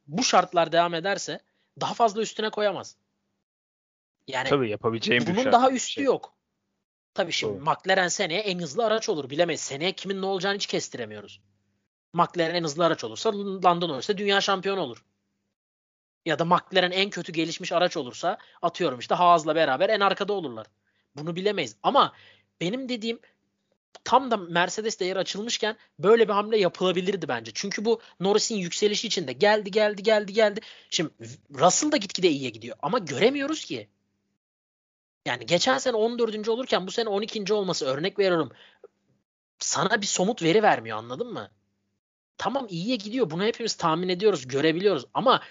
bu şartlar devam ederse daha fazla üstüne koyamaz. Yani Tabii yapabileceğim bunun daha üstü şey. yok. Tabii şimdi Doğru. McLaren seneye en hızlı araç olur. Bilemeyiz. Seneye kimin ne olacağını hiç kestiremiyoruz. McLaren en hızlı araç olursa London olursa dünya şampiyonu olur. Ya da McLaren en kötü gelişmiş araç olursa atıyorum işte Haas'la beraber en arkada olurlar. Bunu bilemeyiz. Ama benim dediğim tam da Mercedes değer açılmışken böyle bir hamle yapılabilirdi bence. Çünkü bu Norris'in yükselişi içinde geldi geldi geldi geldi. Şimdi Russell da gitgide iyiye gidiyor ama göremiyoruz ki. Yani geçen sene 14. olurken bu sene 12. olması örnek veriyorum. Sana bir somut veri vermiyor anladın mı? Tamam iyiye gidiyor. Bunu hepimiz tahmin ediyoruz, görebiliyoruz ama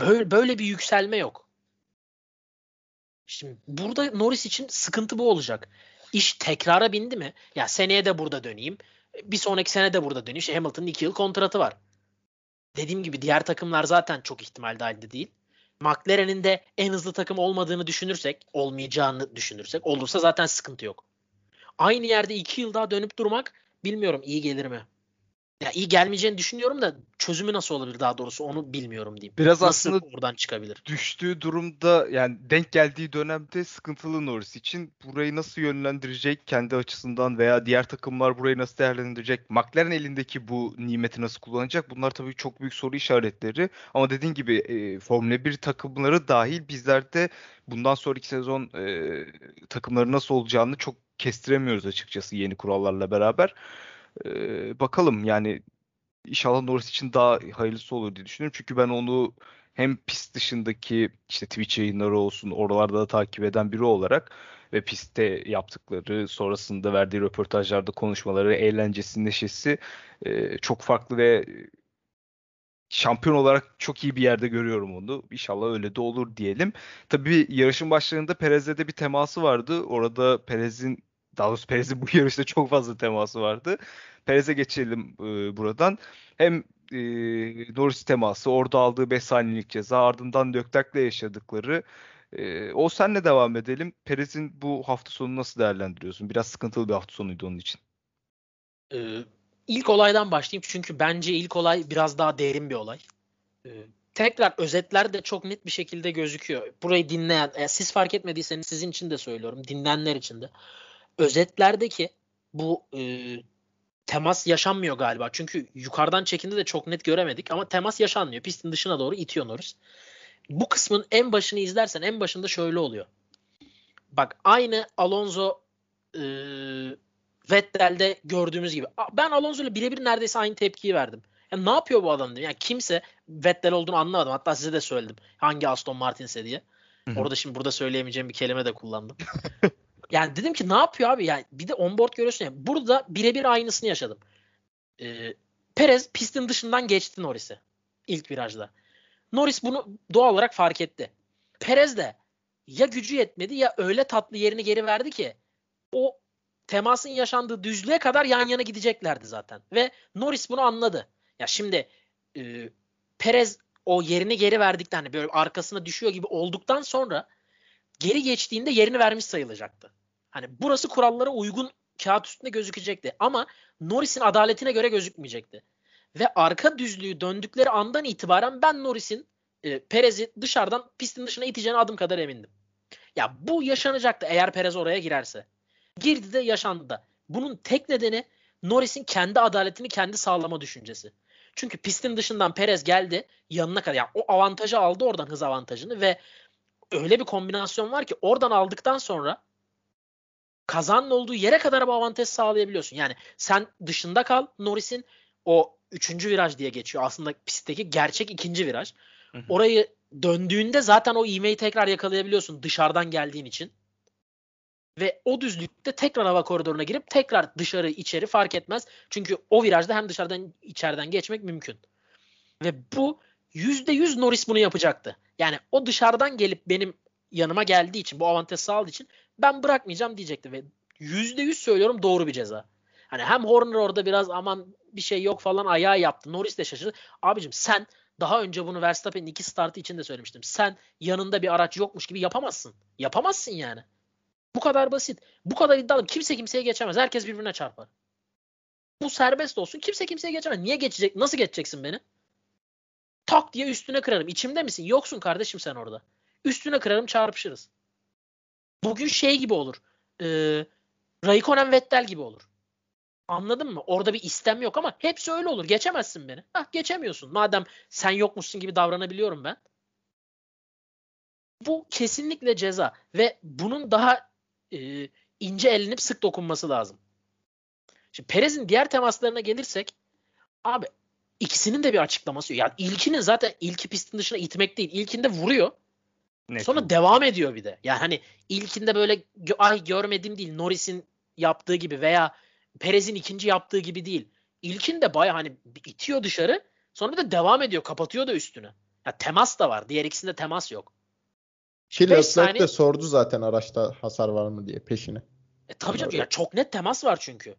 böyle, böyle bir yükselme yok. Şimdi burada Norris için sıkıntı bu olacak. İş tekrara bindi mi? Ya seneye de burada döneyim. Bir sonraki sene de burada döneyim. İşte Hamilton'ın 2 yıl kontratı var. Dediğim gibi diğer takımlar zaten çok ihtimal dahilinde değil. McLaren'in de en hızlı takım olmadığını düşünürsek, olmayacağını düşünürsek, olursa zaten sıkıntı yok. Aynı yerde iki yıl daha dönüp durmak bilmiyorum iyi gelir mi? Ya iyi gelmeyeceğini düşünüyorum da çözümü nasıl olabilir daha doğrusu onu bilmiyorum diyeyim. Biraz nasıl aslında buradan çıkabilir. Düştüğü durumda yani denk geldiği dönemde sıkıntılı Norris için burayı nasıl yönlendirecek kendi açısından veya diğer takımlar burayı nasıl değerlendirecek? McLaren elindeki bu nimeti nasıl kullanacak? Bunlar tabii çok büyük soru işaretleri. Ama dediğin gibi e, Formula 1 takımları dahil bizlerde bundan sonraki sezon e, takımları nasıl olacağını çok kestiremiyoruz açıkçası yeni kurallarla beraber. Ee, bakalım yani inşallah Norris için daha hayırlısı olur diye düşünüyorum. Çünkü ben onu hem pist dışındaki işte Twitch yayınları olsun oralarda da takip eden biri olarak ve pistte yaptıkları sonrasında verdiği röportajlarda konuşmaları, eğlencesi, neşesi e, çok farklı ve şampiyon olarak çok iyi bir yerde görüyorum onu. İnşallah öyle de olur diyelim. Tabii yarışın başlarında Perez'le de bir teması vardı. Orada Perez'in daha doğrusu Perez'in bu yarışta çok fazla teması vardı. Perez'e geçelim e, buradan. Hem e, Norris teması, orada aldığı 5 saniyelik ceza, ardından Leclerc'le yaşadıkları. E, o senle devam edelim. Perez'in bu hafta sonu nasıl değerlendiriyorsun? Biraz sıkıntılı bir hafta sonuydu onun için. Ee, ilk olaydan başlayayım çünkü bence ilk olay biraz daha derin bir olay. Ee, tekrar özetler de çok net bir şekilde gözüküyor. Burayı dinleyen, e, siz fark etmediyseniz sizin için de söylüyorum, dinleyenler için de özetlerdeki bu e, temas yaşanmıyor galiba. Çünkü yukarıdan çekinde de çok net göremedik ama temas yaşanmıyor. Pistin dışına doğru itiyor Norris. Bu kısmın en başını izlersen en başında şöyle oluyor. Bak aynı Alonso e, Vettel'de gördüğümüz gibi. Ben Alonso ile birebir neredeyse aynı tepkiyi verdim. Ya ne yapıyor bu adam dedim. Yani kimse Vettel olduğunu anlamadım. Hatta size de söyledim. Hangi Aston Martin'se diye. Hı-hı. Orada şimdi burada söyleyemeyeceğim bir kelime de kullandım. yani dedim ki ne yapıyor abi? Yani bir de onboard görüyorsun ya. Burada birebir aynısını yaşadım. Ee, Perez pistin dışından geçti Norris'i. ilk virajda. Norris bunu doğal olarak fark etti. Perez de ya gücü yetmedi ya öyle tatlı yerini geri verdi ki o temasın yaşandığı düzlüğe kadar yan yana gideceklerdi zaten. Ve Norris bunu anladı. Ya şimdi e, Perez o yerini geri verdikten hani böyle arkasına düşüyor gibi olduktan sonra geri geçtiğinde yerini vermiş sayılacaktı. Hani burası kurallara uygun kağıt üstünde gözükecekti ama Norris'in adaletine göre gözükmeyecekti. Ve arka düzlüğü döndükleri andan itibaren ben Norris'in e, Perez'i dışarıdan pistin dışına iteceğine adım kadar emindim. Ya bu yaşanacaktı eğer Perez oraya girerse. Girdi de yaşandı da. Bunun tek nedeni Norris'in kendi adaletini kendi sağlama düşüncesi. Çünkü pistin dışından Perez geldi yanına kadar. Yani o avantajı aldı oradan hız avantajını ve öyle bir kombinasyon var ki oradan aldıktan sonra kazanın olduğu yere kadar bu avantajı sağlayabiliyorsun. Yani sen dışında kal Norris'in o üçüncü viraj diye geçiyor. Aslında pistteki gerçek ikinci viraj. Hı hı. Orayı döndüğünde zaten o ivmeyi tekrar yakalayabiliyorsun dışarıdan geldiğin için. Ve o düzlükte tekrar hava koridoruna girip tekrar dışarı içeri fark etmez. Çünkü o virajda hem dışarıdan içeriden geçmek mümkün. Ve bu %100 Norris bunu yapacaktı. Yani o dışarıdan gelip benim yanıma geldiği için bu avantajı sağladığı için ben bırakmayacağım diyecekti. Ve %100 söylüyorum doğru bir ceza. Hani hem Horner orada biraz aman bir şey yok falan ayağı yaptı. Norris de şaşırdı. Abicim sen daha önce bunu Verstappen'in iki startı için de söylemiştim. Sen yanında bir araç yokmuş gibi yapamazsın. Yapamazsın yani. Bu kadar basit. Bu kadar iddialı. Kimse kimseye geçemez. Herkes birbirine çarpar. Bu serbest olsun. Kimse kimseye geçemez. Niye geçecek? Nasıl geçeceksin beni? Tak diye üstüne kırarım. İçimde misin? Yoksun kardeşim sen orada. Üstüne kırarım çarpışırız. Bugün şey gibi olur. Ee, Raikkonen Vettel gibi olur. Anladın mı? Orada bir istem yok ama hepsi öyle olur. Geçemezsin beni. Hah geçemiyorsun. Madem sen yokmuşsun gibi davranabiliyorum ben. Bu kesinlikle ceza ve bunun daha e, ince elinip sık dokunması lazım. Şimdi Perez'in diğer temaslarına gelirsek abi ikisinin de bir açıklaması yok. Yani ilkinin zaten ilki pistin dışına itmek değil. İlkinde vuruyor. Net. Sonra devam ediyor bir de. Yani hani ilkinde böyle ay görmedim değil Norris'in yaptığı gibi veya Perez'in ikinci yaptığı gibi değil. İlkinde baya hani itiyor dışarı sonra da devam ediyor. Kapatıyor da üstünü. Ya temas da var. Diğer ikisinde temas yok. Ki Leclerc saniye... de sordu zaten araçta hasar var mı diye peşine. E tabii canım ya çok net temas var çünkü.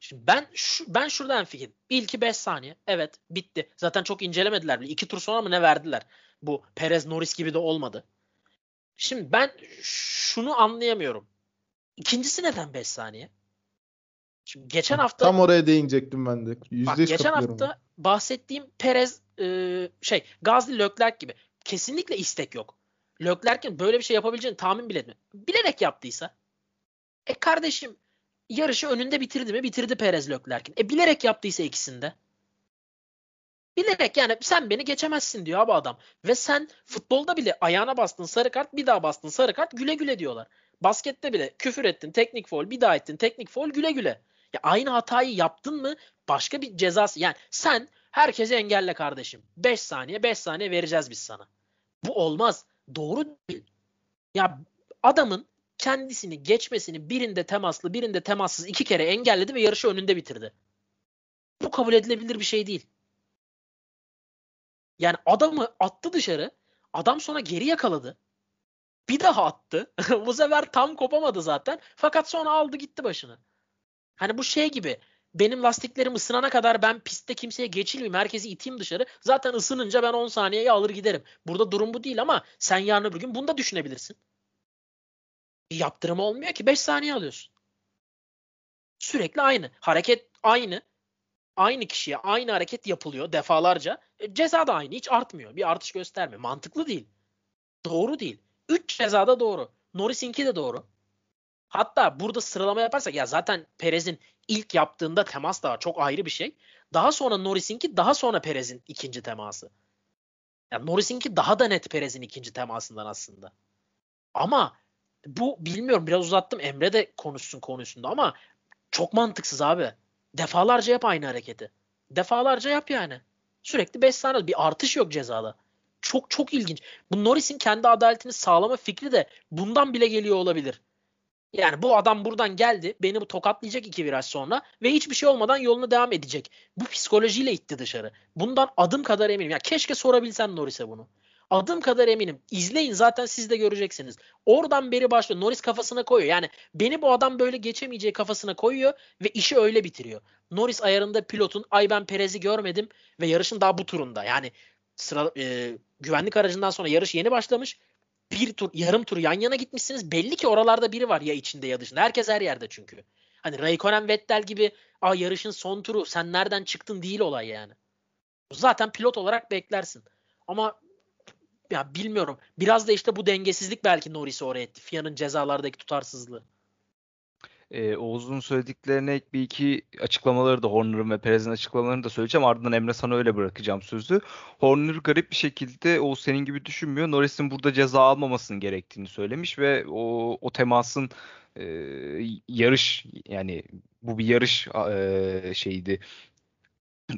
Şimdi ben şu, ben şuradan fikir. İlki 5 saniye. Evet bitti. Zaten çok incelemediler bile. 2 tur sonra mı ne verdiler? Bu Perez Norris gibi de olmadı. Şimdi ben şunu anlayamıyorum. İkincisi neden 5 saniye? Şimdi geçen hafta tam oraya değinecektim ben de. %100 bak, geçen hafta bahsettiğim Perez e, şey Gazli Leclerc gibi kesinlikle istek yok. Leclerc'in böyle bir şey yapabileceğini tahmin bile etmiyor. Bilerek yaptıysa e kardeşim yarışı önünde bitirdi mi? Bitirdi Perez Leclerc'in. E bilerek yaptıysa ikisinde. Bilerek yani sen beni geçemezsin diyor abi adam. Ve sen futbolda bile ayağına bastın sarı kart bir daha bastın sarı kart güle güle diyorlar. Baskette bile küfür ettin teknik foul bir daha ettin teknik foul güle güle. Ya aynı hatayı yaptın mı başka bir cezası yani sen herkesi engelle kardeşim. 5 saniye 5 saniye vereceğiz biz sana. Bu olmaz. Doğru değil. Ya adamın kendisini geçmesini birinde temaslı birinde temassız iki kere engelledi ve yarışı önünde bitirdi. Bu kabul edilebilir bir şey değil. Yani adamı attı dışarı. Adam sonra geri yakaladı. Bir daha attı. bu sefer tam kopamadı zaten. Fakat sonra aldı gitti başını. Hani bu şey gibi benim lastiklerim ısınana kadar ben pistte kimseye geçilmeyeyim. Herkesi iteyim dışarı. Zaten ısınınca ben 10 saniyeye alır giderim. Burada durum bu değil ama sen yarın öbür gün bunu da düşünebilirsin. Bir yaptırım olmuyor ki 5 saniye alıyorsun. Sürekli aynı. Hareket aynı. Aynı kişiye aynı hareket yapılıyor defalarca. E, ceza da aynı. Hiç artmıyor. Bir artış göstermiyor. Mantıklı değil. Doğru değil. 3 ceza da doğru. Norris'inki de doğru. Hatta burada sıralama yaparsak ya zaten Perez'in ilk yaptığında temas da var. Çok ayrı bir şey. Daha sonra Norris'inki daha sonra Perez'in ikinci teması. Yani Norris'inki daha da net Perez'in ikinci temasından aslında. Ama bu bilmiyorum biraz uzattım. Emre de konuşsun konusunda ama çok mantıksız abi. Defalarca yap aynı hareketi. Defalarca yap yani. Sürekli 5 saniye. Bir artış yok cezada. Çok çok ilginç. Bu Norris'in kendi adaletini sağlama fikri de bundan bile geliyor olabilir. Yani bu adam buradan geldi. Beni bu tokatlayacak iki viraj sonra ve hiçbir şey olmadan yoluna devam edecek. Bu psikolojiyle itti dışarı. Bundan adım kadar eminim. Ya keşke sorabilsem Norris'e bunu. Adım kadar eminim. İzleyin zaten siz de göreceksiniz. Oradan beri başlıyor. Norris kafasına koyuyor. Yani beni bu adam böyle geçemeyeceği kafasına koyuyor ve işi öyle bitiriyor. Norris ayarında pilotun ay ben Perez'i görmedim ve yarışın daha bu turunda. Yani sıra e, güvenlik aracından sonra yarış yeni başlamış. Bir tur yarım tur yan yana gitmişsiniz. Belli ki oralarda biri var ya içinde ya dışında. Herkes her yerde çünkü. Hani Raikkonen Vettel gibi Aa, yarışın son turu sen nereden çıktın değil olay yani. Zaten pilot olarak beklersin. Ama ya bilmiyorum. Biraz da işte bu dengesizlik belki Norris'i oraya etti. FIA'nın cezalardaki tutarsızlığı. Ee, Oğuz'un söylediklerine ek bir iki açıklamaları da Horner'ın ve Perez'in açıklamalarını da söyleyeceğim. Ardından Emre sana öyle bırakacağım sözü. Horner garip bir şekilde Oğuz senin gibi düşünmüyor. Norris'in burada ceza almamasının gerektiğini söylemiş ve o, o temasın e, yarış yani bu bir yarış e, şeydi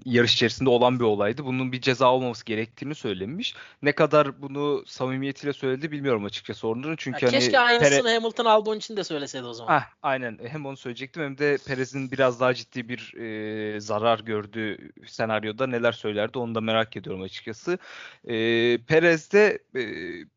yarış içerisinde olan bir olaydı. Bunun bir ceza olmaması gerektiğini söylemiş. Ne kadar bunu samimiyetiyle söyledi bilmiyorum açıkçası Horner'ın. Çünkü ya hani keşke aynısını Pere... Hamilton Albon için de söyleseydi o zaman. Heh, aynen. Hem onu söyleyecektim hem de Perez'in biraz daha ciddi bir e, zarar gördüğü senaryoda neler söylerdi onu da merak ediyorum açıkçası. E, Perez de e,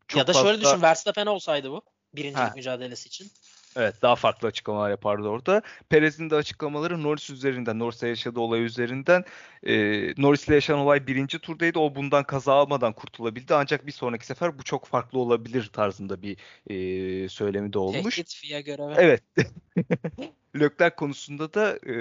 çok Ya da fazla... şöyle düşün Verstappen olsaydı bu birincilik mücadelesi için. Evet daha farklı açıklamalar yapardı orada. Perez'in de açıklamaları Norris üzerinden, Norris'le yaşadığı olay üzerinden. E, Norris'le yaşanan olay birinci turdaydı. O bundan kaza almadan kurtulabildi. Ancak bir sonraki sefer bu çok farklı olabilir tarzında bir e, söylemi de olmuş. Tehdit görevi. Evet. Leclerc konusunda da e,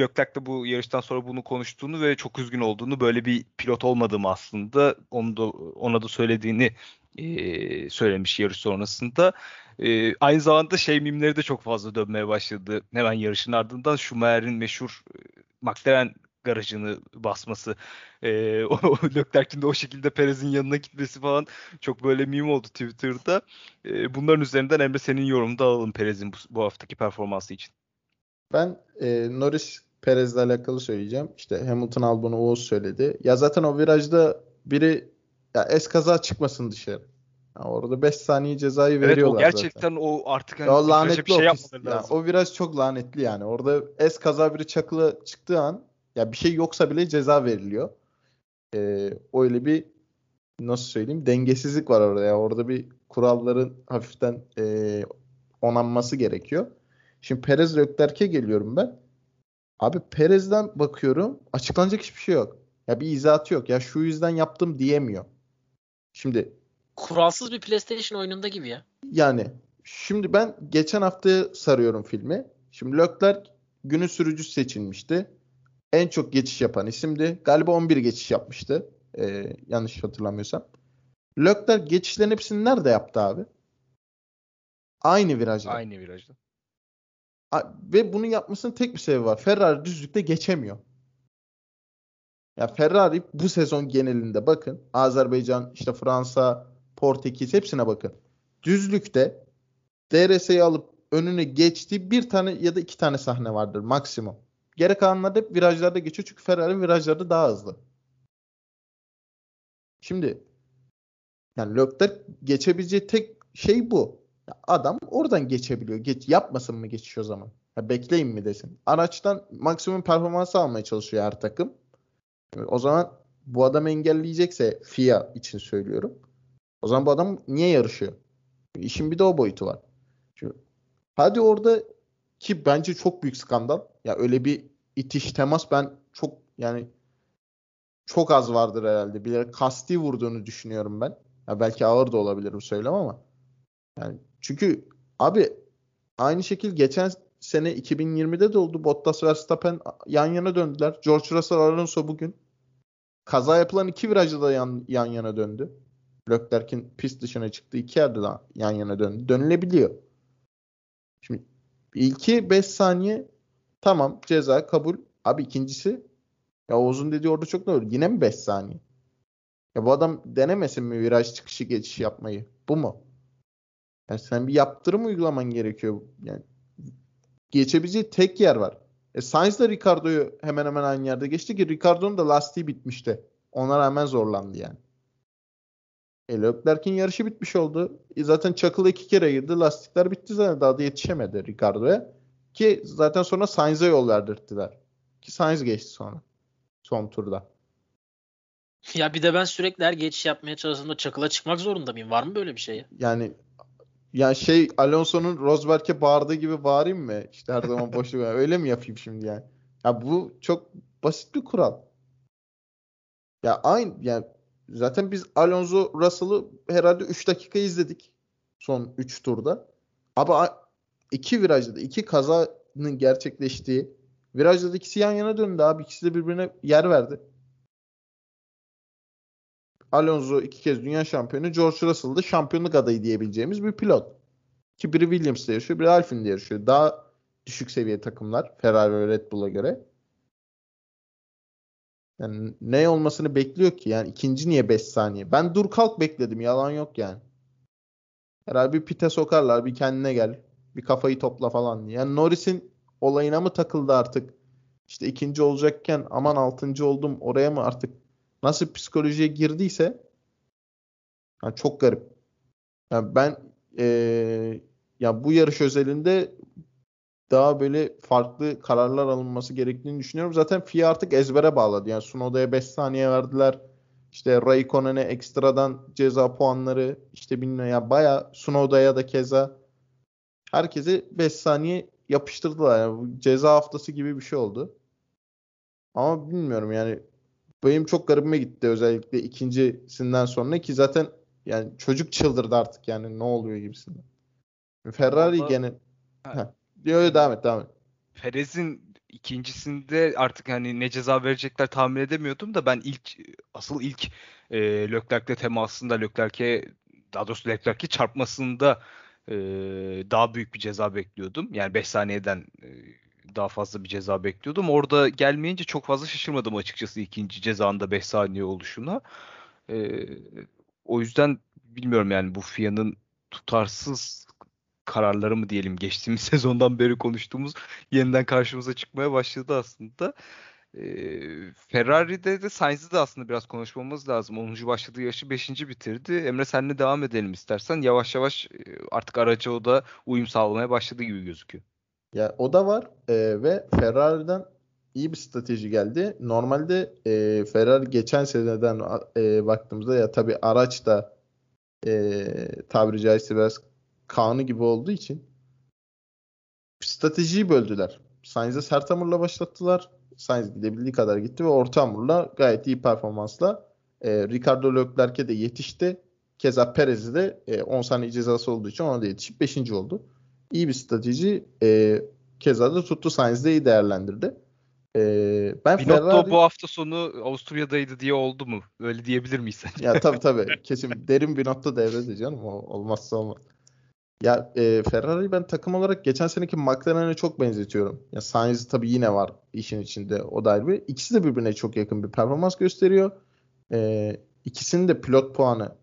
Leclerc de bu yarıştan sonra bunu konuştuğunu ve çok üzgün olduğunu böyle bir pilot olmadığımı aslında onu da ona da söylediğini e, söylemiş yarış sonrasında. E, aynı zamanda şey mimleri de çok fazla dönmeye başladı. Hemen yarışın ardından Schumacher'in meşhur McLaren garajını basması. E, o Leclerc'in de o şekilde Perez'in yanına gitmesi falan çok böyle meme oldu Twitter'da. E, bunların üzerinden Emre senin yorumunu da alalım Perez'in bu, bu haftaki performansı için. Ben e, Norris Perez'le alakalı söyleyeceğim. İşte Hamilton Albon'u Oğuz söyledi. Ya zaten o virajda biri ya eskaza çıkmasın dışarı. Yani orada 5 saniye cezayı veriyorlar evet, o gerçekten zaten. o artık hani o lanetli bir şey yapmaları lazım. Yani, o viraj çok lanetli yani. Orada es kaza biri çakılı çıktığı an ya bir şey yoksa bile ceza veriliyor. Ee, öyle bir nasıl söyleyeyim dengesizlik var orada ya. Orada bir kuralların hafiften e, onanması gerekiyor. Şimdi Perez Leclerc'e geliyorum ben. Abi Perez'den bakıyorum açıklanacak hiçbir şey yok. Ya bir izahatı yok. Ya şu yüzden yaptım diyemiyor. Şimdi kuralsız bir PlayStation oyununda gibi ya. Yani şimdi ben geçen hafta sarıyorum filmi. Şimdi Leclerc günün sürücüsü seçilmişti. En çok geçiş yapan isimdi. Galiba 11 geçiş yapmıştı. Ee, yanlış hatırlamıyorsam. Leclerc geçişlerin hepsini nerede yaptı abi? Aynı virajda. Aynı virajda. Ve bunu yapmasının tek bir sebebi var. Ferrari düzlükte geçemiyor. Ya Ferrari bu sezon genelinde bakın Azerbaycan, işte Fransa, Portekiz hepsine bakın. Düzlükte DRS'yi alıp önüne geçtiği bir tane ya da iki tane sahne vardır maksimum. Geri kalanlar hep virajlarda geçiyor çünkü Ferrari virajlarda daha hızlı. Şimdi yani Leclerc geçebileceği tek şey bu. Adam oradan geçebiliyor. Geç, yapmasın mı geçiş o zaman? Ya bekleyin mi desin. Araçtan maksimum performansı almaya çalışıyor her takım. O zaman bu adam engelleyecekse FIA için söylüyorum. O zaman bu adam niye yarışıyor? İşin bir de o boyutu var. Şimdi, hadi orada ki bence çok büyük skandal. Ya öyle bir itiş temas ben çok yani çok az vardır herhalde. Bilerek kasti vurduğunu düşünüyorum ben. Ya belki ağır da olabilir bu söylem ama. Yani çünkü abi aynı şekil geçen sene 2020'de de oldu. Bottas ve Verstappen yan yana döndüler. George Russell Alonso bugün kaza yapılan iki virajda da yan, yan yana döndü. Leclerc'in pist dışına çıktığı iki yerde de yan yana döndü. Dönülebiliyor. Şimdi ilki 5 saniye tamam ceza kabul. Abi ikincisi ya Oğuz'un dediği orada çok doğru. Yine mi 5 saniye? Ya bu adam denemesin mi viraj çıkışı geçiş yapmayı? Bu mu? Yani sen bir yaptırım uygulaman gerekiyor. Yani geçebileceği tek yer var. E, Sainz da Ricardo'yu hemen hemen aynı yerde geçti ki Ricardo'nun da lastiği bitmişti. Ona rağmen zorlandı yani. E, Leclerc'in yarışı bitmiş oldu. E, zaten Çakıl'a iki kere girdi. Lastikler bitti zaten. Daha da yetişemedi Ricardo'ya. Ki zaten sonra Sainz'e yol verdirttiler. Ki Sainz geçti sonra. Son turda. Ya bir de ben sürekli her geçiş yapmaya çalıştığımda çakıla çıkmak zorunda mıyım? Var mı böyle bir şey? Yani yani şey Alonso'nun Rosberg'e bağırdığı gibi bağırayım mı? İşte her zaman boşluk öyle mi yapayım şimdi yani? Ya bu çok basit bir kural. Ya aynı yani zaten biz Alonso Russell'ı herhalde 3 dakika izledik son 3 turda. Ama iki virajda da iki kazanın gerçekleştiği virajda da ikisi yan yana döndü abi. İkisi de birbirine yer verdi. Alonso iki kez dünya şampiyonu. George Russell da şampiyonluk adayı diyebileceğimiz bir pilot. Ki biri Williams'da yarışıyor, biri Alpine'de yarışıyor. Daha düşük seviye takımlar Ferrari ve Red Bull'a göre. Yani ne olmasını bekliyor ki? Yani ikinci niye 5 saniye? Ben dur kalk bekledim. Yalan yok yani. Herhalde bir pite sokarlar. Bir kendine gel. Bir kafayı topla falan diye. Yani Norris'in olayına mı takıldı artık? İşte ikinci olacakken aman altıncı oldum oraya mı artık nasıl psikolojiye girdiyse yani çok garip. Yani ben ee, ya bu yarış özelinde daha böyle farklı kararlar alınması gerektiğini düşünüyorum. Zaten FIA artık ezbere bağladı. Yani Sunoda'ya 5 saniye verdiler. İşte Raikkonen'e ekstradan ceza puanları işte bilmiyorum ya baya Sunoda'ya da keza herkese 5 saniye yapıştırdılar. Yani ceza haftası gibi bir şey oldu. Ama bilmiyorum yani benim çok garibime gitti özellikle ikincisinden sonra ki zaten yani çocuk çıldırdı artık yani ne oluyor gibisinden. Ferrari Ama, gene ha. Diyor devam et devam et. Perez'in ikincisinde artık hani ne ceza verecekler tahmin edemiyordum da ben ilk asıl ilk e, Leclerc'le temasında Leclerc'e daha doğrusu Leclerc'e çarpmasında e, daha büyük bir ceza bekliyordum. Yani 5 saniyeden e, daha fazla bir ceza bekliyordum. Orada gelmeyince çok fazla şaşırmadım açıkçası ikinci cezanda 5 saniye oluşuna. E, o yüzden bilmiyorum yani bu FIA'nın tutarsız kararları mı diyelim geçtiğimiz sezondan beri konuştuğumuz yeniden karşımıza çıkmaya başladı aslında. E, Ferrari'de de Sainz'i de aslında biraz konuşmamız lazım. 10. başladığı yaşı 5. bitirdi. Emre senle devam edelim istersen. Yavaş yavaş artık araca o da uyum sağlamaya başladı gibi gözüküyor. Ya o da var e, ve Ferrari'den iyi bir strateji geldi. Normalde e, Ferrari geçen seneden e, baktığımızda ya tabii araç da e, tabiri caizse biraz kanı gibi olduğu için stratejiyi böldüler. Sainz'e sert hamurla başlattılar. Sainz gidebildiği kadar gitti ve orta hamurla gayet iyi performansla e, Ricardo Leclerc'e de yetişti. Keza Perez'e de e, 10 saniye cezası olduğu için ona da yetişip 5. oldu iyi bir strateji. E, keza da tuttu. Sainz de iyi değerlendirdi. E, ben Binotto Ferrari... bu hafta sonu Avusturya'daydı diye oldu mu? Öyle diyebilir miyiz sence? Ya tabii tabii. Kesin derin Binotto devrede canım. O, olmazsa olmaz. Ya e, Ferrari'yi ben takım olarak geçen seneki McLaren'e çok benzetiyorum. Ya Sainz tabii yine var işin içinde. O da ayrı bir. İkisi de birbirine çok yakın bir performans gösteriyor. E, ikisinin de pilot puanı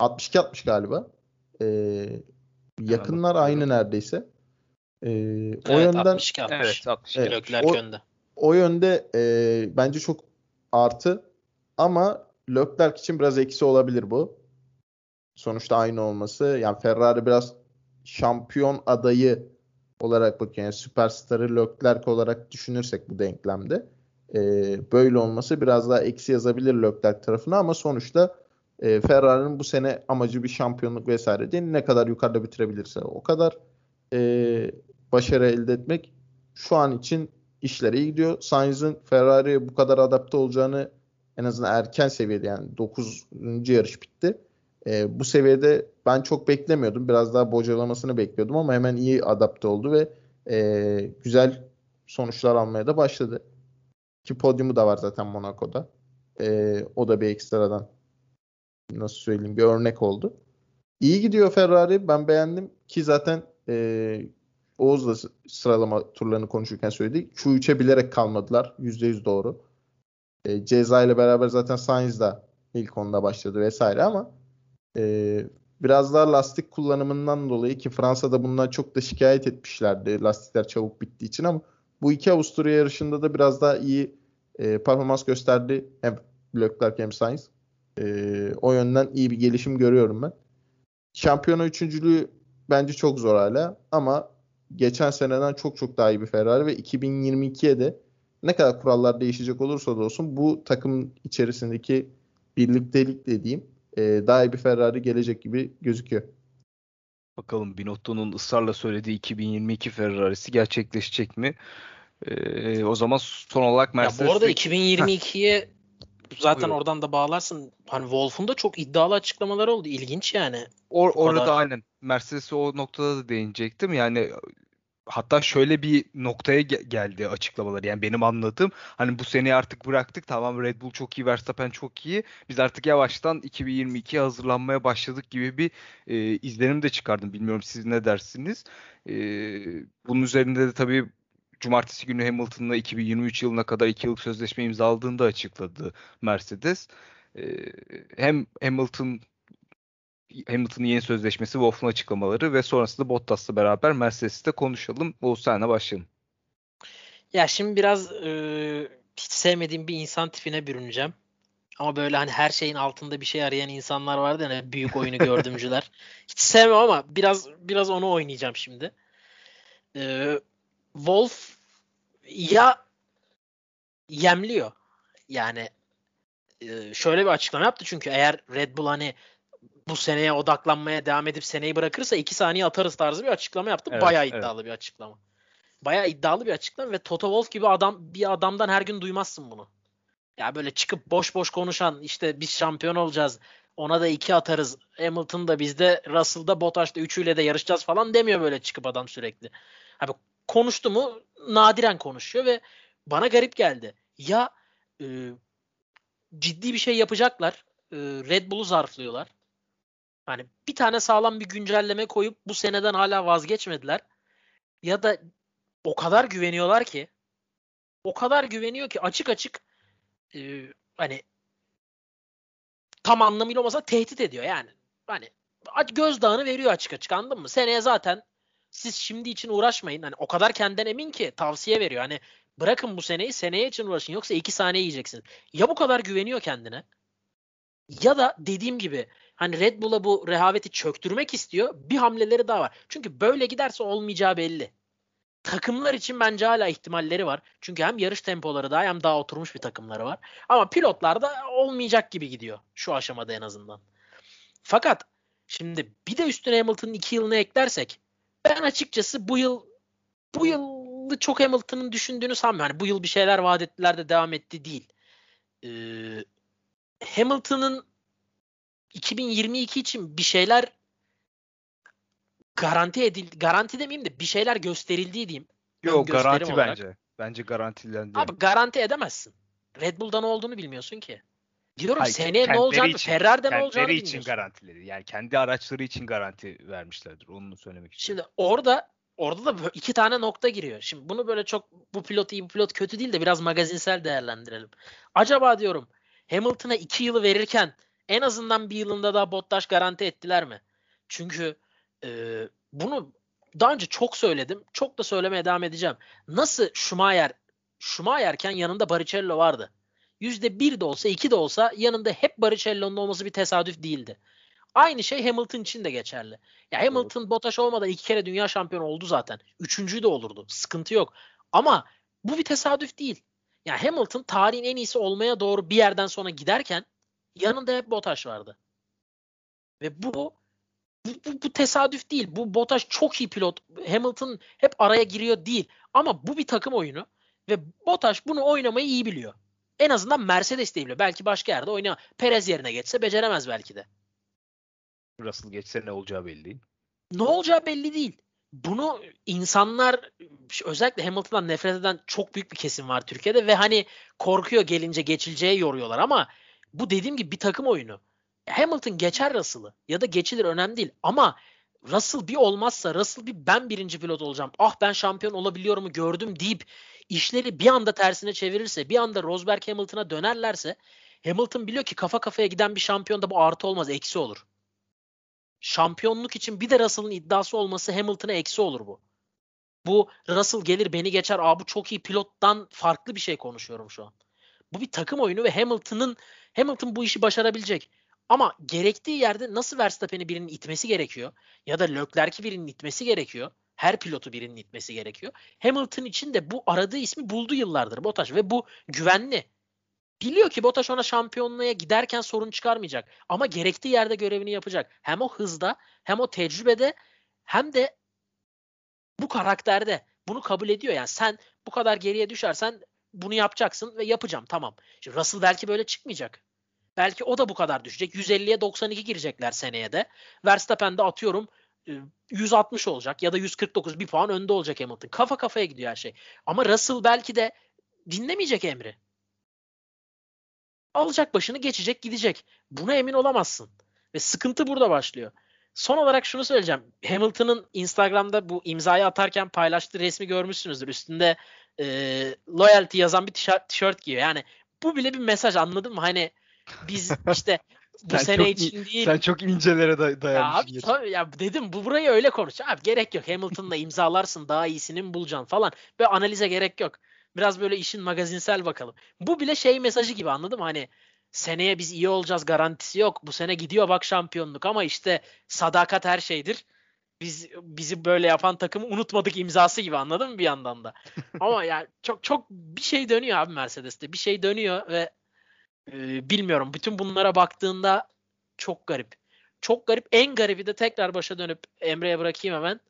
62-60 galiba. E, Yakınlar yani, aynı neredeyse. Ee, o evet, yönden 62 60. Evet, 62 evet, o, yönde. O yönde e, bence çok artı ama Leclerc için biraz eksi olabilir bu. Sonuçta aynı olması. Yani Ferrari biraz şampiyon adayı olarak bakıyor. Yani süperstarı Leclerc olarak düşünürsek bu denklemde e, böyle olması biraz daha eksi yazabilir Leclerc tarafına ama sonuçta e, Ferrari'nin bu sene amacı bir şampiyonluk vesaire değil. Ne kadar yukarıda bitirebilirse o kadar e, başarı elde etmek şu an için işler iyi gidiyor. Sainz'in Ferrari'ye bu kadar adapte olacağını en azından erken seviyede yani 9. yarış bitti. E, bu seviyede ben çok beklemiyordum. Biraz daha bocalamasını bekliyordum ama hemen iyi adapte oldu ve e, güzel sonuçlar almaya da başladı. Ki podyumu da var zaten Monaco'da. E, o da bir ekstradan nasıl söyleyeyim bir örnek oldu. İyi gidiyor Ferrari. Ben beğendim ki zaten e, Oğuz'la sıralama turlarını konuşurken söyledik. Şu üçe bilerek kalmadılar. %100 doğru. E, ceza ile beraber zaten Sainz da ilk onda başladı vesaire ama e, biraz daha lastik kullanımından dolayı ki Fransa'da bundan çok da şikayet etmişlerdi lastikler çabuk bittiği için ama Bu iki Avusturya yarışında da biraz daha iyi e, performans gösterdi hem Leclerc hem Sainz. E, o yönden iyi bir gelişim görüyorum ben. Şampiyona üçüncülüğü bence çok zor hala ama geçen seneden çok çok daha iyi bir Ferrari ve 2022'ye de ne kadar kurallar değişecek olursa da olsun bu takım içerisindeki birliktelik dediğim e, daha iyi bir Ferrari gelecek gibi gözüküyor. Bakalım Binotto'nun ısrarla söylediği 2022 Ferrari'si gerçekleşecek mi? Ee, o zaman son olarak Mercedes... Ya bu arada 2022'ye zaten Buyurun. oradan da bağlarsın. Hani Wolf'un da çok iddialı açıklamaları oldu. İlginç yani. Or, orada kadar. aynen. Mercedes'e o noktada da değinecektim. Yani hatta şöyle bir noktaya geldi açıklamaları. Yani benim anladığım hani bu seneyi artık bıraktık. Tamam Red Bull çok iyi, Verstappen çok iyi. Biz artık yavaştan 2022'ye hazırlanmaya başladık gibi bir e, izlenim de çıkardım. Bilmiyorum siz ne dersiniz. E, bunun üzerinde de tabii Cumartesi günü Hamilton'la 2023 yılına kadar 2 yıllık sözleşme imzaladığını da açıkladı Mercedes. E, hem Hamilton Hamilton'ın yeni sözleşmesi, Wolff'un açıklamaları ve sonrasında Bottas'la beraber Mercedes'te konuşalım. Oğuz senle başlayalım. Ya şimdi biraz e, hiç sevmediğim bir insan tipine bürüneceğim. Ama böyle hani her şeyin altında bir şey arayan insanlar vardı ya hani büyük oyunu gördümcüler. hiç sevmem ama biraz biraz onu oynayacağım şimdi. E, Wolf ya yemliyor. Yani e, şöyle bir açıklama yaptı çünkü eğer Red Bull hani bu seneye odaklanmaya devam edip seneyi bırakırsa iki saniye atarız tarzı bir açıklama yaptı. Evet, Bayağı iddialı evet. bir açıklama. Bayağı iddialı bir açıklama ve Toto Wolff gibi adam bir adamdan her gün duymazsın bunu. Ya böyle çıkıp boş boş konuşan işte biz şampiyon olacağız. Ona da iki atarız. Hamilton da bizde, Russell da Bottas'ta üçüyle de yarışacağız falan demiyor böyle çıkıp adam sürekli. Abi konuştu mu nadiren konuşuyor ve bana garip geldi. Ya e, ciddi bir şey yapacaklar. E, Red Bull'u zarflıyorlar. Hani bir tane sağlam bir güncelleme koyup bu seneden hala vazgeçmediler. Ya da o kadar güveniyorlar ki o kadar güveniyor ki açık açık e, hani tam anlamıyla olmasa tehdit ediyor yani. Hani gözdağını veriyor açık açık anladın mı? Seneye zaten siz şimdi için uğraşmayın. Hani o kadar kendinden emin ki tavsiye veriyor. Hani bırakın bu seneyi seneye için uğraşın yoksa iki saniye yiyeceksiniz. Ya bu kadar güveniyor kendine ya da dediğim gibi hani Red Bull'a bu rehaveti çöktürmek istiyor. Bir hamleleri daha var. Çünkü böyle giderse olmayacağı belli. Takımlar için bence hala ihtimalleri var. Çünkü hem yarış tempoları daha hem daha oturmuş bir takımları var. Ama pilotlar da olmayacak gibi gidiyor şu aşamada en azından. Fakat şimdi bir de üstüne Hamilton'ın iki yılını eklersek ben açıkçası bu yıl bu yılı çok Hamilton'ın düşündüğünü sanmıyorum. Yani bu yıl bir şeyler vaat ettiler de devam etti değil. Ee, Hamilton'ın 2022 için bir şeyler garanti edildi. Garanti demeyeyim de bir şeyler gösterildiği diyeyim. Yok garanti olarak. bence. Bence garantilendi. Abi garanti edemezsin. Red Bull'da ne olduğunu bilmiyorsun ki. Diyorum Hayır, seneye ne olacağını, için, Ferrari'de ne olacağını bilmiyorsun. için garantileri. Yani kendi araçları için garanti vermişlerdir. Onu söylemek için. Şimdi orada orada da iki tane nokta giriyor. Şimdi bunu böyle çok bu pilot iyi bu pilot kötü değil de biraz magazinsel değerlendirelim. Acaba diyorum Hamilton'a iki yılı verirken en azından bir yılında daha Bottas garanti ettiler mi? Çünkü e, bunu daha önce çok söyledim. Çok da söylemeye devam edeceğim. Nasıl Schumacher Schumacher'ken yanında Barrichello vardı. Yüzde bir de olsa iki de olsa yanında hep Barrichello'nun olması bir tesadüf değildi. Aynı şey Hamilton için de geçerli. Ya Hamilton Doğru. Bottas olmadan iki kere dünya şampiyonu oldu zaten. Üçüncü de olurdu. Sıkıntı yok. Ama bu bir tesadüf değil. Ya Hamilton tarihin en iyisi olmaya doğru bir yerden sonra giderken yanında hep Bottas vardı. Ve bu bu, bu, bu tesadüf değil. Bu Bottas çok iyi pilot. Hamilton hep araya giriyor değil. Ama bu bir takım oyunu ve Bottas bunu oynamayı iyi biliyor. En azından Mercedes de biliyor. Belki başka yerde oyna. Perez yerine geçse beceremez belki de. Russell geçse ne olacağı belli değil. Ne olacağı belli değil bunu insanlar özellikle Hamilton'dan nefret eden çok büyük bir kesim var Türkiye'de ve hani korkuyor gelince geçileceği yoruyorlar ama bu dediğim gibi bir takım oyunu. Hamilton geçer Russell'ı ya da geçilir önemli değil ama Russell bir olmazsa Russell bir ben birinci pilot olacağım. Ah ben şampiyon olabiliyorumu gördüm deyip işleri bir anda tersine çevirirse bir anda Rosberg Hamilton'a dönerlerse Hamilton biliyor ki kafa kafaya giden bir şampiyonda bu artı olmaz eksi olur şampiyonluk için bir de Russell'ın iddiası olması Hamilton'a eksi olur bu. Bu Russell gelir beni geçer. Aa bu çok iyi pilottan farklı bir şey konuşuyorum şu an. Bu bir takım oyunu ve Hamilton'ın Hamilton bu işi başarabilecek. Ama gerektiği yerde nasıl Verstappen'i birinin itmesi gerekiyor ya da Leclerc'i birinin itmesi gerekiyor. Her pilotu birinin itmesi gerekiyor. Hamilton için de bu aradığı ismi buldu yıllardır Bottas ve bu güvenli. Biliyor ki Bottas ona şampiyonluğa giderken sorun çıkarmayacak. Ama gerektiği yerde görevini yapacak. Hem o hızda hem o tecrübede hem de bu karakterde bunu kabul ediyor. Yani sen bu kadar geriye düşersen bunu yapacaksın ve yapacağım tamam. Şimdi Russell belki böyle çıkmayacak. Belki o da bu kadar düşecek. 150'ye 92 girecekler seneye de. Verstappen de atıyorum 160 e, olacak ya da 149 bir puan önde olacak Hamilton. Kafa kafaya gidiyor her şey. Ama Russell belki de dinlemeyecek emri. Alacak başını geçecek gidecek. Buna emin olamazsın. Ve sıkıntı burada başlıyor. Son olarak şunu söyleyeceğim. Hamilton'ın Instagram'da bu imzayı atarken paylaştığı resmi görmüşsünüzdür. Üstünde e, loyalty yazan bir tişört, tişört giyiyor. Yani bu bile bir mesaj anladın mı? Hani biz işte bu sen sene için değil. Sen çok incelere day dayanmışsın. Ya abi tabii ya dedim bu burayı öyle konuş. Abi gerek yok. Hamilton'la imzalarsın daha iyisini mi bulacaksın falan. Ve analize gerek yok. Biraz böyle işin magazinsel bakalım. Bu bile şey mesajı gibi anladım hani seneye biz iyi olacağız garantisi yok. Bu sene gidiyor bak şampiyonluk ama işte sadakat her şeydir. Biz bizi böyle yapan takımı unutmadık imzası gibi anladın mı bir yandan da. ama ya çok çok bir şey dönüyor abi Mercedes'te. Bir şey dönüyor ve e, bilmiyorum bütün bunlara baktığında çok garip. Çok garip. En garibi de tekrar başa dönüp Emre'ye bırakayım hemen.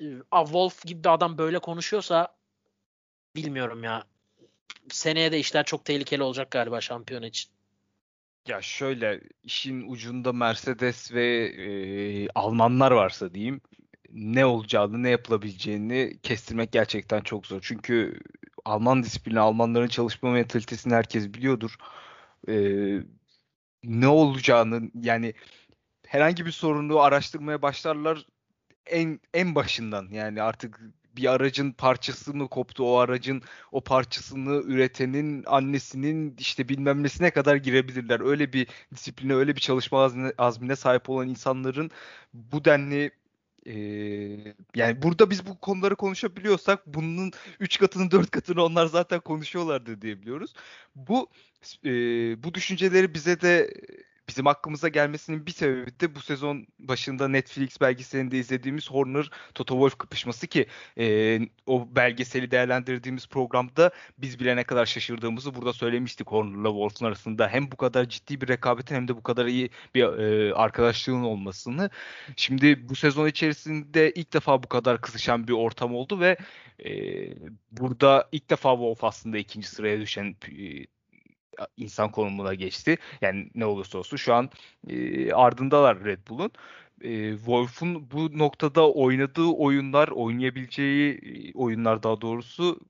E, Wolf gibi bir adam böyle konuşuyorsa bilmiyorum ya. Seneye de işler çok tehlikeli olacak galiba şampiyon için. Ya şöyle işin ucunda Mercedes ve e, Almanlar varsa diyeyim ne olacağını ne yapılabileceğini kestirmek gerçekten çok zor. Çünkü Alman disiplini, Almanların çalışma mentalitesini herkes biliyordur. Ee, ne olacağını yani herhangi bir sorunu araştırmaya başlarlar en en başından yani artık bir aracın parçası mı koptu o aracın o parçasını üretenin annesinin işte bilmem nesine kadar girebilirler. Öyle bir disipline öyle bir çalışma azmine, azmine sahip olan insanların bu denli ee, yani burada biz bu konuları konuşabiliyorsak bunun 3 katını 4 katını onlar zaten konuşuyorlardı diyebiliyoruz. Bu e, bu düşünceleri bize de bizim hakkımıza gelmesinin bir sebebi de bu sezon başında Netflix belgeselinde izlediğimiz Horner Toto Wolff kapışması ki e, o belgeseli değerlendirdiğimiz programda biz bile ne kadar şaşırdığımızı burada söylemiştik Horner'la Wolff'un arasında hem bu kadar ciddi bir rekabetin hem de bu kadar iyi bir e, arkadaşlığın olmasını. Şimdi bu sezon içerisinde ilk defa bu kadar kızışan bir ortam oldu ve e, burada ilk defa Wolff aslında ikinci sıraya düşen e, insan konumuna geçti. Yani ne olursa olsun şu an e, ardındalar Red Bull'un. E, Wolf'un bu noktada oynadığı oyunlar, oynayabileceği oyunlar daha doğrusu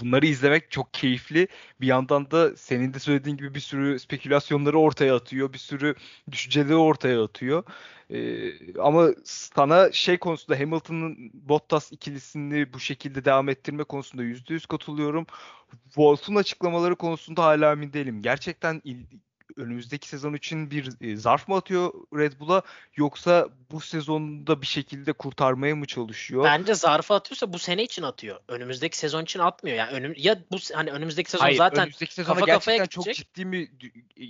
bunları izlemek çok keyifli. Bir yandan da senin de söylediğin gibi bir sürü spekülasyonları ortaya atıyor. Bir sürü düşünceleri ortaya atıyor. Ee, ama sana şey konusunda Hamilton'ın Bottas ikilisini bu şekilde devam ettirme konusunda %100 katılıyorum. Wolf'un açıklamaları konusunda hala emin değilim. Gerçekten il, önümüzdeki sezon için bir e, zarf mı atıyor Red Bull'a yoksa bu sezonda bir şekilde kurtarmaya mı çalışıyor? Bence zarfı atıyorsa bu sene için atıyor. Önümüzdeki sezon için atmıyor. Yani önüm ya bu hani önümüzdeki sezon Hayır, zaten önümüzdeki sezona kafa gerçekten kafaya çok ciddi mi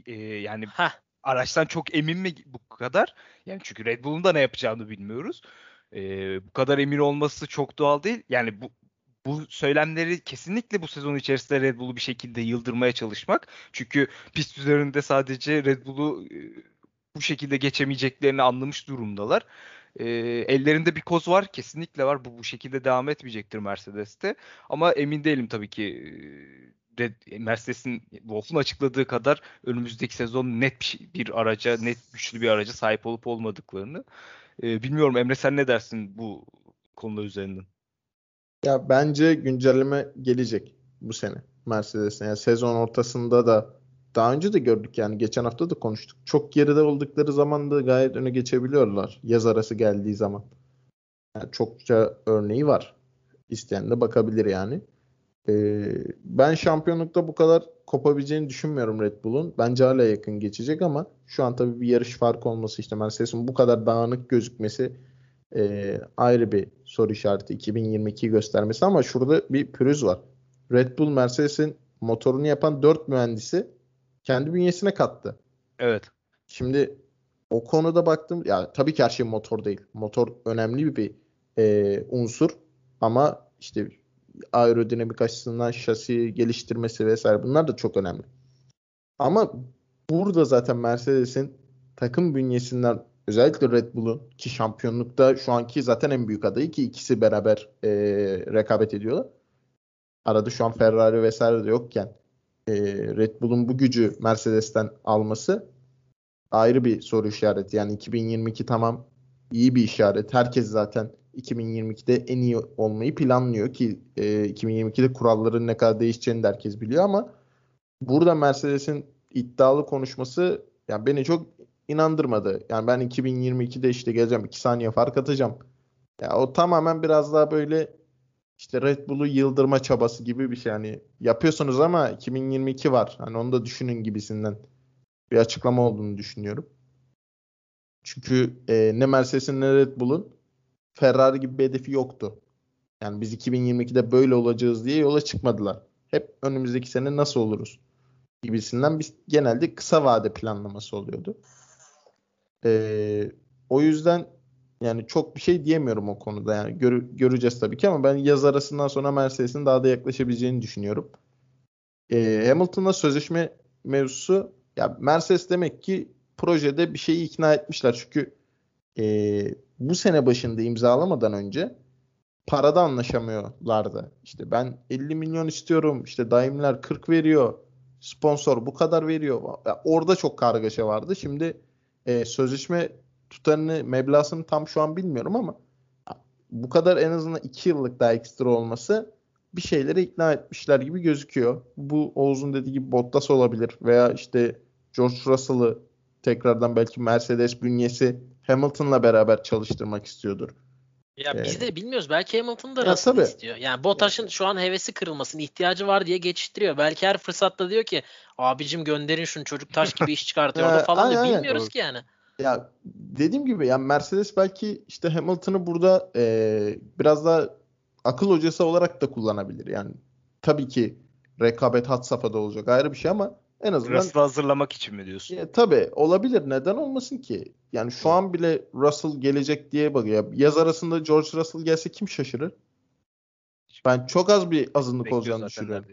e, yani Heh. araçtan çok emin mi bu kadar? Yani çünkü Red Bull'un da ne yapacağını bilmiyoruz. E, bu kadar emin olması çok doğal değil. Yani bu bu söylemleri kesinlikle bu sezon içerisinde Red Bull'u bir şekilde yıldırmaya çalışmak. Çünkü pist üzerinde sadece Red Bull'u e, bu şekilde geçemeyeceklerini anlamış durumdalar. E, ellerinde bir koz var. Kesinlikle var. Bu bu şekilde devam etmeyecektir Mercedes'te. Ama emin değilim tabii ki e, Red, Mercedes'in Wolf'un açıkladığı kadar önümüzdeki sezon net bir, şey, bir araca, net güçlü bir araca sahip olup olmadıklarını. E, bilmiyorum Emre sen ne dersin bu konular üzerinden? Ya bence güncelleme gelecek bu sene Mercedes'e. Yani sezon ortasında da daha önce de gördük yani geçen hafta da konuştuk. Çok geride oldukları zaman da gayet öne geçebiliyorlar yaz arası geldiği zaman. Yani çokça örneği var. İsteyen de bakabilir yani. Ee, ben şampiyonlukta bu kadar kopabileceğini düşünmüyorum Red Bull'un. Bence hala yakın geçecek ama şu an tabii bir yarış farkı olması işte Mercedes'in bu kadar dağınık gözükmesi e, ayrı bir soru işareti 2022 göstermesi ama şurada bir pürüz var. Red Bull Mercedes'in motorunu yapan 4 mühendisi kendi bünyesine kattı. Evet. Şimdi o konuda baktım ya tabii ki her şey motor değil. Motor önemli bir e, unsur ama işte aerodinamik açısından şasi geliştirmesi vesaire bunlar da çok önemli. Ama burada zaten Mercedes'in takım bünyesinden özellikle Red Bull'un ki şampiyonlukta şu anki zaten en büyük adayı ki ikisi beraber e, rekabet ediyorlar. Arada şu an Ferrari vesaire de yokken e, Red Bull'un bu gücü Mercedes'ten alması ayrı bir soru işareti. Yani 2022 tamam iyi bir işaret. Herkes zaten 2022'de en iyi olmayı planlıyor ki e, 2022'de kuralların ne kadar değişeceğini de herkes biliyor ama burada Mercedes'in iddialı konuşması yani beni çok inandırmadı. Yani ben 2022'de işte geleceğim 2 saniye fark atacağım. Ya o tamamen biraz daha böyle işte Red Bull'u yıldırma çabası gibi bir şey. Yani yapıyorsunuz ama 2022 var. Hani onu da düşünün gibisinden bir açıklama olduğunu düşünüyorum. Çünkü e, ne Mercedes'in ne Red Bull'un Ferrari gibi bir hedefi yoktu. Yani biz 2022'de böyle olacağız diye yola çıkmadılar. Hep önümüzdeki sene nasıl oluruz gibisinden biz genelde kısa vade planlaması oluyordu. Ee, o yüzden yani çok bir şey diyemiyorum o konuda. Yani gör, göreceğiz tabii ki ama ben yaz arasından sonra Mercedes'in daha da yaklaşabileceğini düşünüyorum. Ee, Hamilton'la sözleşme mevzusu ya Mercedes demek ki projede bir şeyi ikna etmişler. Çünkü e, bu sene başında imzalamadan önce parada anlaşamıyorlardı. İşte ben 50 milyon istiyorum. İşte Daimler 40 veriyor. Sponsor bu kadar veriyor. Ya orada çok kargaşa vardı. Şimdi e, sözleşme tutarını, meblağını tam şu an bilmiyorum ama bu kadar en azından 2 yıllık daha ekstra olması bir şeyleri ikna etmişler gibi gözüküyor. Bu Oğuz'un dediği gibi Bottas olabilir veya işte George Russell'ı tekrardan belki Mercedes bünyesi Hamilton'la beraber çalıştırmak istiyordur. Ya ee, biz de bilmiyoruz. Belki Hamilton da Russell'ı istiyor. Yani Bottas'ın şu an hevesi kırılmasın, ihtiyacı var diye geçiştiriyor. Belki her fırsatta diyor ki abicim gönderin şunu çocuk taş gibi iş çıkartıyor orada falan diye bilmiyoruz aynen. ki yani. Ya dediğim gibi yani Mercedes belki işte Hamilton'ı burada e, biraz daha akıl hocası olarak da kullanabilir. Yani tabii ki rekabet hat safhada olacak ayrı bir şey ama en azından Russell'ı hazırlamak için mi diyorsun? E, tabii olabilir. Neden olmasın ki? Yani şu an bile Russell gelecek diye bakıyor. Yaz arasında George Russell gelse kim şaşırır? Ben çok az bir azınlık olacağını düşünüyorum.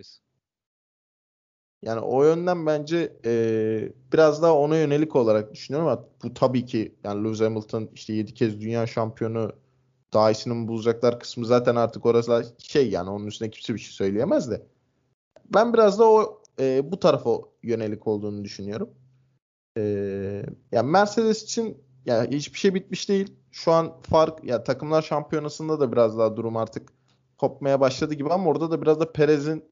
Yani o yönden bence e, biraz daha ona yönelik olarak düşünüyorum ama bu tabii ki yani Lewis Hamilton işte 7 kez dünya şampiyonu daha iyisini mi bulacaklar kısmı zaten artık orası şey yani onun üstüne kimse bir şey söyleyemez de. Ben biraz da o e, bu tarafa yönelik olduğunu düşünüyorum. E, yani Mercedes için yani hiçbir şey bitmiş değil. Şu an fark ya takımlar şampiyonasında da biraz daha durum artık kopmaya başladı gibi ama orada da biraz da Perez'in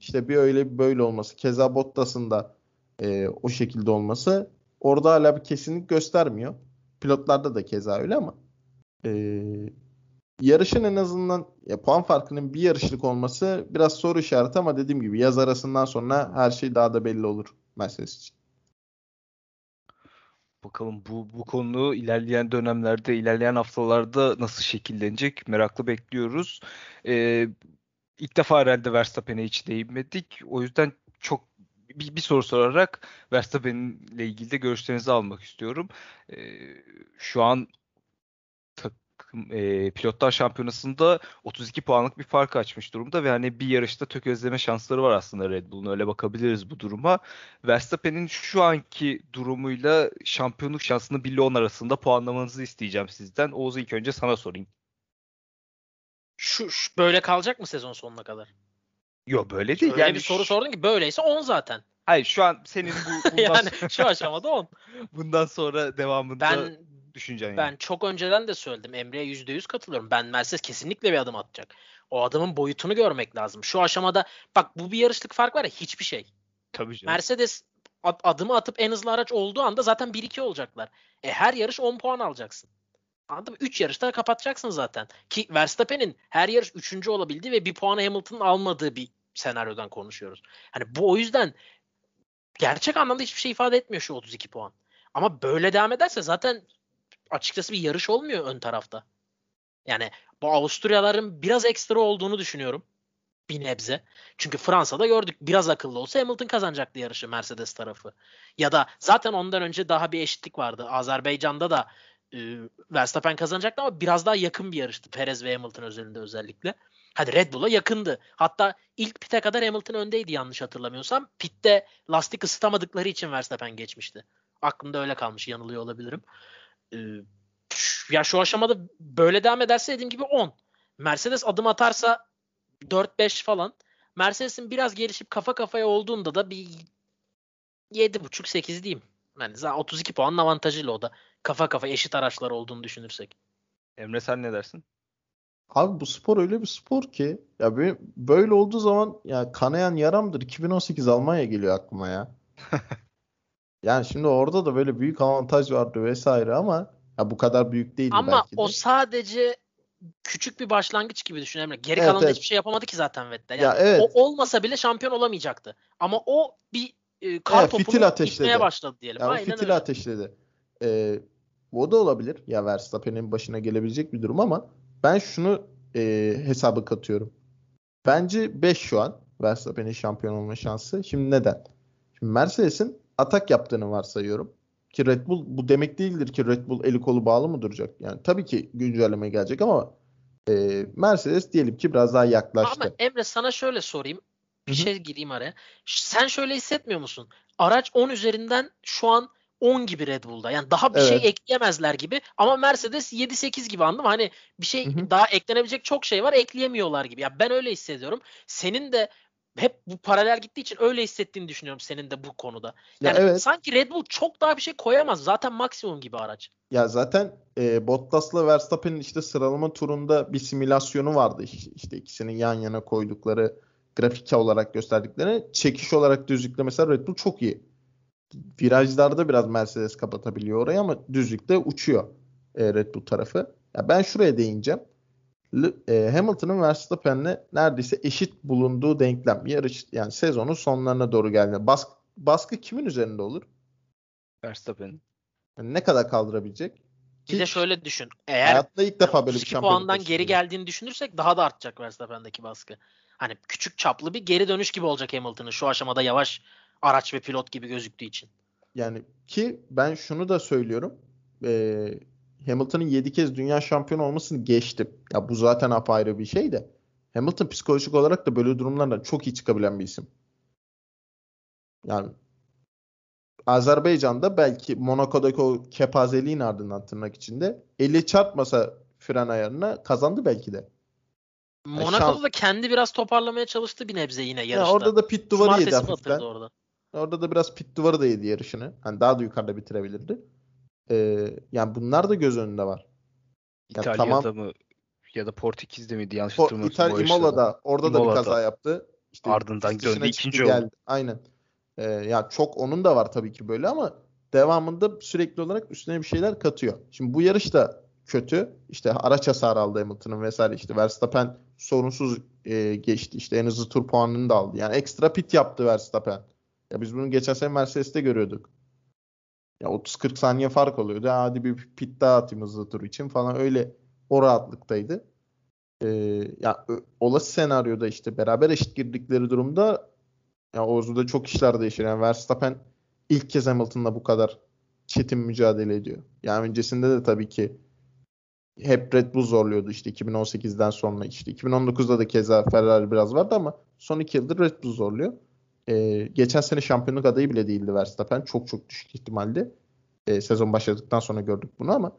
işte bir öyle bir böyle olması. Keza Bottas'ın da e, o şekilde olması orada hala bir kesinlik göstermiyor. Pilotlarda da keza öyle ama e, yarışın en azından ya, puan farkının bir yarışlık olması biraz soru işareti ama dediğim gibi yaz arasından sonra her şey daha da belli olur Mercedes için. Bakalım bu bu konu ilerleyen dönemlerde, ilerleyen haftalarda nasıl şekillenecek meraklı bekliyoruz. Ee, ilk defa herhalde Verstappen'e hiç değinmedik. O yüzden çok bir, bir soru sorarak Verstappen'le ilgili de görüşlerinizi almak istiyorum. Ee, şu an e, pilotlar şampiyonasında 32 puanlık bir fark açmış durumda ve hani bir yarışta tökezleme şansları var aslında Red Bull'un öyle bakabiliriz bu duruma. Verstappen'in şu anki durumuyla şampiyonluk şansını 1 ile 10 arasında puanlamanızı isteyeceğim sizden. Oğuz ilk önce sana sorayım. Şu, şu böyle kalacak mı sezon sonuna kadar? Yok böyle değil. Öyle yani bir soru sordun ki böyleyse 10 zaten. Hayır şu an senin bu bundan yani şu aşamada 10. bundan sonra devamında ben düşüncen Ben yani. çok önceden de söyledim. Emre'ye %100 katılıyorum. Ben Mercedes kesinlikle bir adım atacak. O adamın boyutunu görmek lazım. Şu aşamada bak bu bir yarışlık fark var ya hiçbir şey. Tabii canım. Mercedes adımı atıp en hızlı araç olduğu anda zaten 1-2 olacaklar. E her yarış 10 puan alacaksın. Anladın mı? 3 yarışta kapatacaksın zaten. Ki Verstappen'in her yarış 3. olabildiği ve bir puanı Hamilton'ın almadığı bir senaryodan konuşuyoruz. Hani bu o yüzden gerçek anlamda hiçbir şey ifade etmiyor şu 32 puan. Ama böyle devam ederse zaten açıkçası bir yarış olmuyor ön tarafta. Yani bu Avusturyaların biraz ekstra olduğunu düşünüyorum. Bir nebze. Çünkü Fransa'da gördük biraz akıllı olsa Hamilton kazanacaktı yarışı Mercedes tarafı. Ya da zaten ondan önce daha bir eşitlik vardı. Azerbaycan'da da e, Verstappen kazanacaktı ama biraz daha yakın bir yarıştı. Perez ve Hamilton özelinde özellikle. Hadi Red Bull'a yakındı. Hatta ilk pite kadar Hamilton öndeydi yanlış hatırlamıyorsam. Pitte lastik ısıtamadıkları için Verstappen geçmişti. Aklımda öyle kalmış. Yanılıyor olabilirim. Ee, ya şu aşamada böyle devam ederse dediğim gibi 10. Mercedes adım atarsa 4-5 falan. Mercedes'in biraz gelişip kafa kafaya olduğunda da bir 7.5-8 diyeyim. Yani zaten 32 puanın avantajıyla o da. Kafa kafa eşit araçlar olduğunu düşünürsek. Emre sen ne dersin? Abi bu spor öyle bir spor ki ya böyle olduğu zaman ya kanayan yaramdır. 2018 Almanya geliyor aklıma ya. yani şimdi orada da böyle büyük avantaj vardı vesaire ama ya bu kadar büyük değil ama belki de. o sadece küçük bir başlangıç gibi düşün Emre. Geri evet, kalanında evet. hiçbir şey yapamadı ki zaten Vettel. Yani ya evet. O olmasa bile şampiyon olamayacaktı. Ama o bir e, kar evet, topunu ateşledi. başladı diyelim. Yani Aynen fitil öyle. ateşledi. Ee, o da olabilir. Ya Verstappen'in başına gelebilecek bir durum ama ben şunu e, hesabı katıyorum. Bence 5 şu an Verstappen'in şampiyon olma şansı. Şimdi neden? Şimdi Mercedes'in atak yaptığını varsayıyorum. Ki Red Bull bu demek değildir ki Red Bull eli kolu bağlı mı duracak? Yani tabii ki güncelleme gelecek ama e, Mercedes diyelim ki biraz daha yaklaştı. Ama Emre sana şöyle sorayım. Bir Hı-hı. şey gireyim araya. Sen şöyle hissetmiyor musun? Araç 10 üzerinden şu an 10 gibi Red Bull'da. Yani daha bir şey evet. şey ekleyemezler gibi. Ama Mercedes 7-8 gibi anladım. Hani bir şey Hı-hı. daha eklenebilecek çok şey var. Ekleyemiyorlar gibi. Ya ben öyle hissediyorum. Senin de hep bu paralel gittiği için öyle hissettiğini düşünüyorum senin de bu konuda. Yani ya evet. sanki Red Bull çok daha bir şey koyamaz. Zaten maksimum gibi araç. Ya zaten e, Bottas'la Verstappen'in işte sıralama turunda bir simülasyonu vardı. İşte ikisinin yan yana koydukları grafik olarak gösterdikleri çekiş olarak düzlükte mesela Red Bull çok iyi virajlarda biraz Mercedes kapatabiliyor orayı ama düzlükte uçuyor e, Red Bull tarafı. Ya ben şuraya değineceğim. E, Hamilton'ın Verstappen'le neredeyse eşit bulunduğu denklem. Yarış yani sezonun sonlarına doğru geldi. Bas, baskı kimin üzerinde olur? Verstappen. Yani ne kadar kaldırabilecek? Bir de şöyle düşün. Eğer hayatta ilk defa böyle bir şampiyonluk puandan geri geldiğini düşünürsek daha da artacak Verstappen'deki baskı. Hani küçük çaplı bir geri dönüş gibi olacak Hamilton'ın şu aşamada yavaş araç ve pilot gibi gözüktüğü için. Yani ki ben şunu da söylüyorum. E, Hamilton'ın 7 kez dünya şampiyonu olmasını geçtim. Ya bu zaten apayrı bir şey de. Hamilton psikolojik olarak da böyle durumlardan çok iyi çıkabilen bir isim. Yani Azerbaycan'da belki Monaco'daki o kepazeliğin ardından tırnak içinde eli çarpmasa fren ayarına kazandı belki de. Monaco'da şans... da kendi biraz toparlamaya çalıştı bir nebze yine yarışta. Ya orada da pit duvarı yedi hafiften. Orada. Orada da biraz pit duvarı da yedi yarışını. Hani daha da yukarıda bitirebilirdi. Ee, yani bunlar da göz önünde var. Yani İtalya'da tamam, mı ya da Portekiz'de miydi yanlış hatırlamıyorsam. İtalya Imola'da orada Imola'da. da bir kaza yaptı. İşte Ardından döndü ikinci oldu. Geldi. Aynen. Ee, ya çok onun da var tabii ki böyle ama devamında sürekli olarak üstüne bir şeyler katıyor. Şimdi bu yarış da kötü. İşte araç hasarı aldı Hamilton'ın vesaire. İşte Verstappen sorunsuz e, geçti. İşte en hızlı tur puanını da aldı. Yani ekstra pit yaptı Verstappen. Ya biz bunu geçen sene Mercedes'te görüyorduk. Ya 30-40 saniye fark oluyordu. Hadi bir pit daha atayım hızlı tur için falan öyle o rahatlıktaydı. Ee, ya olası senaryoda işte beraber eşit girdikleri durumda ya Oğuz'da çok işler değişir. Yani Verstappen ilk kez Hamilton'la bu kadar çetin mücadele ediyor. Yani öncesinde de tabii ki hep Red Bull zorluyordu işte 2018'den sonra işte 2019'da da keza Ferrari biraz vardı ama son iki yıldır Red Bull zorluyor. E, geçen sene şampiyonluk adayı bile değildi Verstappen. Çok çok düşük ihtimalde. E, sezon başladıktan sonra gördük bunu ama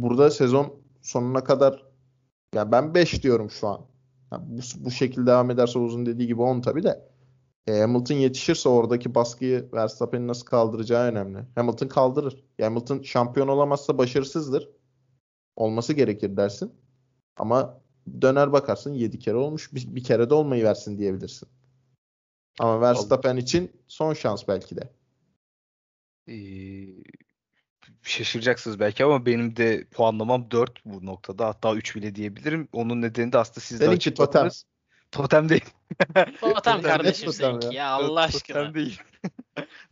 burada sezon sonuna kadar yani ben 5 diyorum şu an. Yani bu, bu şekilde devam ederse uzun dediği gibi 10 tabii de. E, Hamilton yetişirse oradaki baskıyı Verstappen'in nasıl kaldıracağı önemli. Hamilton kaldırır. Yani Hamilton şampiyon olamazsa başarısızdır. Olması gerekir dersin. Ama döner bakarsın 7 kere olmuş bir, bir kere de olmayı versin diyebilirsin. Ama Verstappen için son şans belki de. Ee, şaşıracaksınız belki ama benim de puanlamam 4 bu noktada. Hatta 3 bile diyebilirim. Onun nedeni de aslında siz de. Totem. Totem değil. Totem kardeşim seninki ya. ya Allah aşkına. Totem değil.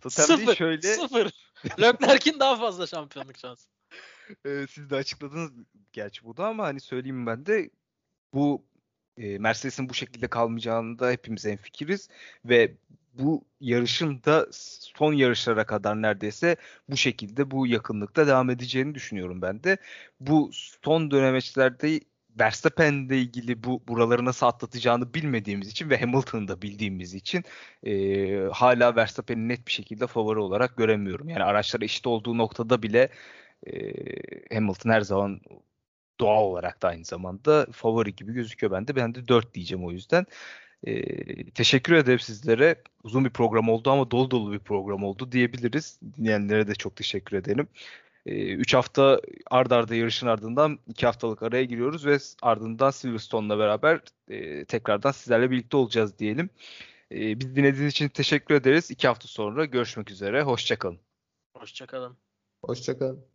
Totem sıfır, değil şöyle. Sıfır. Leclerc'in daha fazla şampiyonluk şansı. e, siz de açıkladınız gerçi bu da ama hani söyleyeyim ben de bu e, Mercedes'in bu şekilde kalmayacağında hepimiz enfikiriz ve bu yarışın da son yarışlara kadar neredeyse bu şekilde bu yakınlıkta devam edeceğini düşünüyorum ben de. Bu son dönemeçlerde Verstappen'le ilgili bu buraları nasıl atlatacağını bilmediğimiz için ve Hamilton'ı da bildiğimiz için e, hala Verstappen'i net bir şekilde favori olarak göremiyorum. Yani araçlar eşit olduğu noktada bile e, Hamilton her zaman doğal olarak da aynı zamanda favori gibi gözüküyor bende. Ben de 4 diyeceğim o yüzden. Ee, teşekkür ederim sizlere. Uzun bir program oldu ama dolu dolu bir program oldu diyebiliriz. Dinleyenlere de çok teşekkür ederim. 3 hafta ard arda yarışın ardından 2 haftalık araya giriyoruz ve ardından Silverstone'la beraber e, tekrardan sizlerle birlikte olacağız diyelim. E, biz dinlediğiniz için teşekkür ederiz. 2 hafta sonra görüşmek üzere. Hoşçakalın. Hoşçakalın. Hoşçakalın.